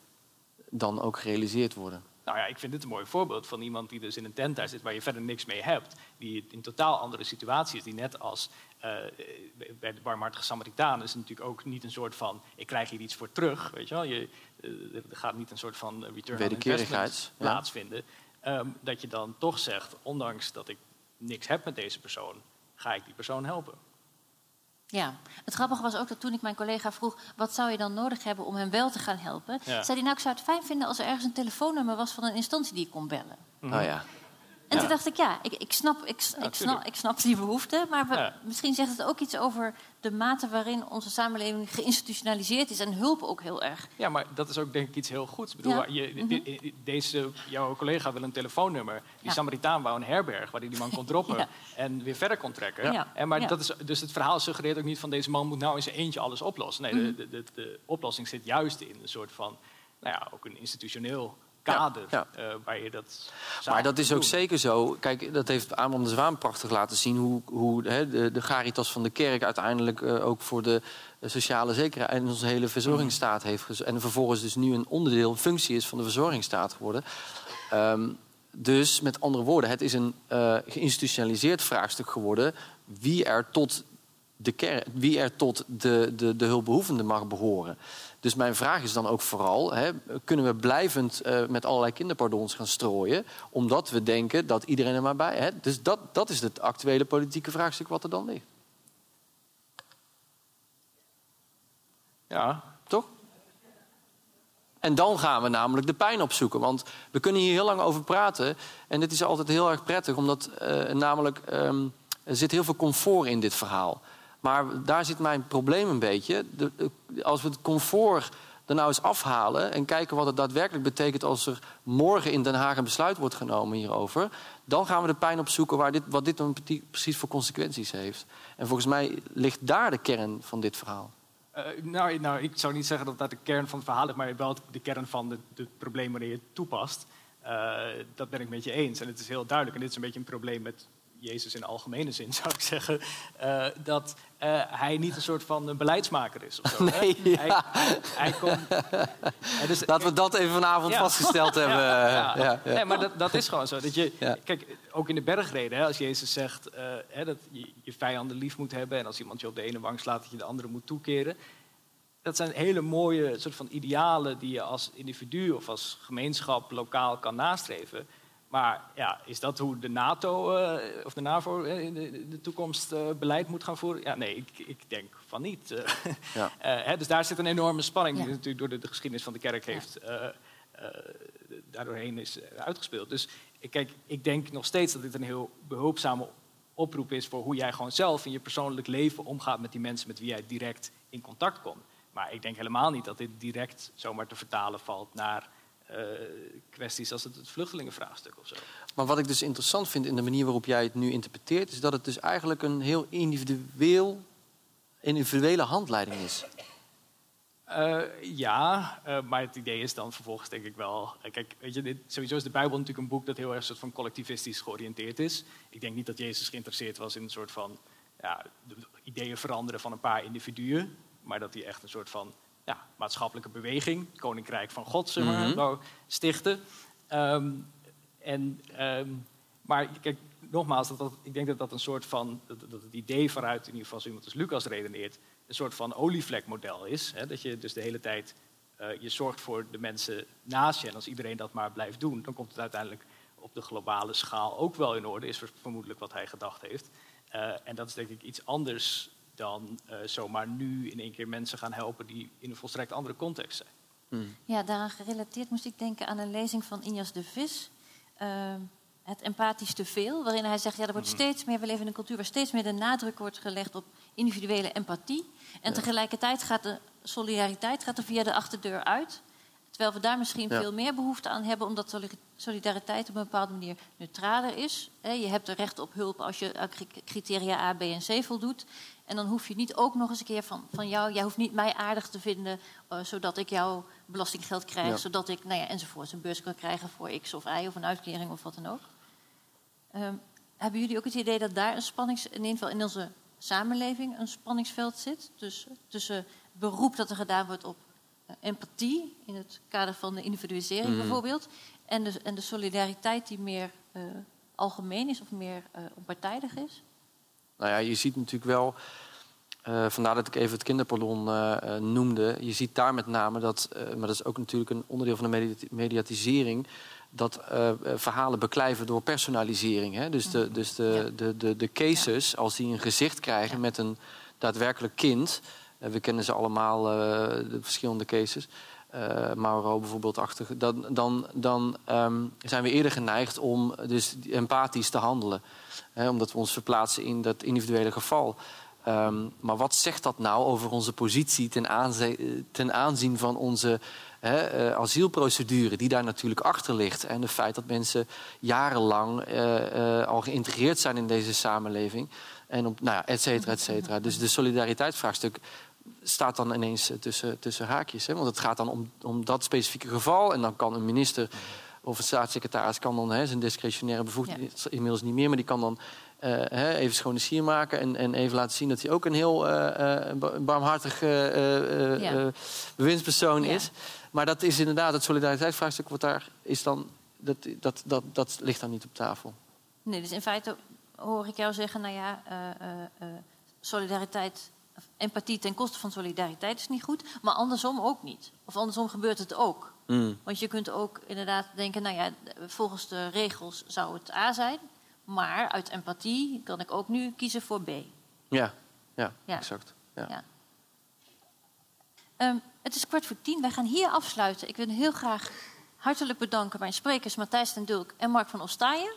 dan ook gerealiseerd worden? Nou ja, ik vind dit een mooi voorbeeld van iemand die dus in een tent daar zit waar je verder niks mee hebt. Die in een totaal andere situatie is. Die net als eh, bij de barmhartige Samaritaan is het natuurlijk ook niet een soort van ik krijg hier iets voor terug. Weet je wel? Je, eh, er gaat niet een soort van return on investment ja. plaatsvinden. Ehm, dat je dan toch zegt, ondanks dat ik niks heb met deze persoon, ga ik die persoon helpen. Ja, het grappige was ook dat toen ik mijn collega vroeg... wat zou je dan nodig hebben om hem wel te gaan helpen... Ja. zei hij, nou, ik zou het fijn vinden als er ergens een telefoonnummer was... van een instantie die ik kon bellen. Nou ja. En toen dacht ik, ja, ik, ik, snap, ik, ik, snap, tuurlijk. ik snap die behoefte... maar we- misschien zegt het ook iets over de mate waarin onze samenleving geïnstitutionaliseerd is... en hulp ook heel erg. Ja, maar dat is ook denk ik iets heel goeds. Ik bedoel, Ja. je, Mhm. deze, jouw collega wil een telefoonnummer. Die Ja. Samaritaan wou een herberg waar hij die man kon droppen Ja. en weer verder kon trekken. En maar dat is, dus het verhaal suggereert ook niet van deze man moet nou in zijn eentje alles oplossen. Nee, Mhm. de, de oplossing zit juist in een soort van, nou ja, ook een institutioneel kader ja. eh, waar je dat Maar dat is ook doen. zeker zo. Kijk, dat heeft Abraham de Zwaan prachtig laten zien... hoe, hoe hè, de, de Caritas van de kerk uiteindelijk eh, ook voor de eh, sociale zekerheid... en onze hele verzorgingsstaat heeft... gez- en vervolgens dus nu een onderdeel, een functie is van de verzorgingsstaat geworden. Ehm, dus met andere woorden, het is een eh, geïnstitutionaliseerd vraagstuk geworden... wie er tot de, ker- wie er tot de, de, de hulpbehoevende mag behoren. Dus mijn vraag is dan ook vooral: hè, kunnen we blijvend eh, met allerlei kinderpardons gaan strooien, omdat we denken dat iedereen er maar bij. Hè? Dus dat, dat is het actuele politieke vraagstuk wat er dan ligt. Ja, Toch? En dan gaan we namelijk de pijn opzoeken. Want we kunnen hier heel lang over praten. En dit is altijd heel erg prettig, omdat eh, namelijk ehm, er zit heel veel comfort in dit verhaal. Maar daar zit mijn probleem een beetje. Als we het comfort er nou eens afhalen en kijken wat het daadwerkelijk betekent als er morgen in Den Haag een besluit wordt genomen hierover, dan gaan we de pijn opzoeken waar dit, wat dit dan pre- precies voor consequenties heeft. En volgens mij ligt daar de kern van dit verhaal. Eh, nou, nou, ik zou niet zeggen dat dat de kern van het verhaal is, maar wel de kern van het probleem wanneer je het toepast. Eh, dat ben ik met je eens. En het is heel duidelijk, en dit is een beetje een probleem met Jezus in algemene zin, zou ik zeggen, eh, dat eh, hij niet een soort van een beleidsmaker is. Of zo, hè? Nee, ja. hij, hij, hij kon- Eh, dus- Laten we dat even vanavond Ja. vastgesteld hebben. Ja. Nee, maar dat, dat is gewoon zo. Dat je. Kijk, ook in de bergreden, hè, als Jezus zegt eh, hè, dat je je vijanden lief moet hebben... en als iemand je op de ene wang slaat, dat je de andere moet toekeren. Dat zijn hele mooie soort van idealen die je als individu of als gemeenschap lokaal kan nastreven. Maar ja, is dat hoe de NATO eh, of de NAVO eh, in de, toekomst eh, beleid moet gaan voeren? Ja, nee, ik, ik denk van niet. Eh, Ja. eh, hè, dus daar zit een enorme spanning Ja. die natuurlijk door de, de geschiedenis van de kerk heeft eh, eh, daardoorheen is uitgespeeld. Dus ik- kijk, ik denk nog steeds dat dit een heel behulpzame oproep is voor hoe jij gewoon zelf in je persoonlijk leven omgaat met die mensen met wie jij direct in contact komt. Maar ik denk helemaal niet dat dit direct zomaar te vertalen valt naar eh, kwesties als het, het vluchtelingenvraagstuk of zo. Maar wat ik dus interessant vind in de manier waarop jij het nu interpreteert, is dat het dus eigenlijk een heel individueel, individuele handleiding is. Eh, ja, eh, maar het idee is dan vervolgens denk ik wel... kijk, weet je, dit, sowieso is de Bijbel natuurlijk een boek dat heel erg soort van collectivistisch georiënteerd is. Ik denk niet dat Jezus geïnteresseerd was in een soort van ja, de ideeën veranderen van een paar individuen. Maar dat hij echt een soort van ja, maatschappelijke beweging, Koninkrijk van God, zeg maar, Mhm. stichten. Ehm, en, ehm, Maar kijk, nogmaals, dat, dat, ik denk dat dat een soort van, dat, dat het idee vanuit in ieder geval zo iemand als Lucas redeneert, een soort van olievlekmodel is. Hè? Dat je dus de hele tijd, eh, je zorgt voor de mensen naast je. En als iedereen dat maar blijft doen, dan komt het uiteindelijk op de globale schaal ook wel in orde, is vermoedelijk wat hij gedacht heeft. Eh, en dat is denk ik iets anders dan eh, zomaar nu in één keer mensen gaan helpen die in een volstrekt andere context zijn. Ja, daaraan gerelateerd moest ik denken aan een lezing van Injas de Vis. ehm, het empathisch te veel, waarin hij zegt, ja, er wordt steeds meer, we leven in een cultuur waar steeds meer de nadruk wordt gelegd op individuele empathie. En tegelijkertijd gaat de solidariteit gaat er via de achterdeur uit. Terwijl we daar misschien Ja. veel meer behoefte aan hebben, omdat soli- solidariteit op een bepaalde manier neutraler is. Je hebt er recht op hulp als je aan criteria A, B en C voldoet. En dan hoef je niet ook nog eens een keer van, van jou, jij hoeft niet mij aardig te vinden, eh, zodat ik jouw belastinggeld krijg, Ja. zodat ik, nou ja, enzovoort, een beurs kan krijgen voor X of Y of een uitkering of wat dan ook. Ehm, hebben jullie ook het idee dat daar een spannings, in ieder geval in onze samenleving, een spanningsveld zit? Dus, tussen beroep dat er gedaan wordt op empathie, in het kader van de individualisering Mhm. bijvoorbeeld, en de, en de solidariteit die meer eh, algemeen is of meer eh onpartijdig is? Nou ja, je ziet natuurlijk wel, eh, vandaar dat ik even het kinderpardon eh, eh, noemde. Je ziet daar met name dat, eh, maar dat is ook natuurlijk een onderdeel van de medi- mediatisering, dat eh, eh, verhalen beklijven door personalisering. Hè? Dus, de, dus de, Ja. de, de, de cases, als die een gezicht krijgen Ja. met een daadwerkelijk kind, eh, we kennen ze allemaal, eh, de verschillende cases. eh, Mauro bijvoorbeeld achter, dan, dan, dan ehm, zijn we eerder geneigd om dus empathisch te handelen. Hè, omdat we ons verplaatsen in dat individuele geval. Ehm, maar wat zegt dat nou over onze positie ten, aanze- ten aanzien van onze hè, eh, asielprocedure, die daar natuurlijk achter ligt? En het feit dat mensen jarenlang al geïntegreerd zijn in deze samenleving. En op, nou ja, et cetera, et cetera. Dus de solidariteitsvraagstuk staat dan ineens eh, tussen, tussen haakjes. Hè? Want het gaat dan om, om dat specifieke geval. En dan kan een minister of een staatssecretaris kan dan hè, zijn discretionaire bevoegdheid inmiddels niet meer, maar die kan dan eh, hè, even schone sier maken en, en even laten zien dat hij ook een heel ba- barmhartig Ja. bewindspersoon Ja. is. Maar dat is inderdaad het solidariteitsvraagstuk wat daar is dan. Dat, dat, dat, dat ligt dan niet op tafel. Nee, dus in feite hoor ik jou zeggen, nou ja, solidariteit, empathie ten koste van solidariteit is niet goed, maar andersom ook niet. Of andersom gebeurt het ook. Mm. Want je kunt ook inderdaad denken, nou ja, volgens de regels zou het A zijn, maar uit empathie kan ik ook nu kiezen voor B. Ja, ja, Ja. exact. Ja. Ja. Ehm, het is kwart voor tien. Wij gaan hier afsluiten. Ik wil heel graag hartelijk bedanken mijn sprekers Matthijs ten Dulk en Mark van Ostaaien.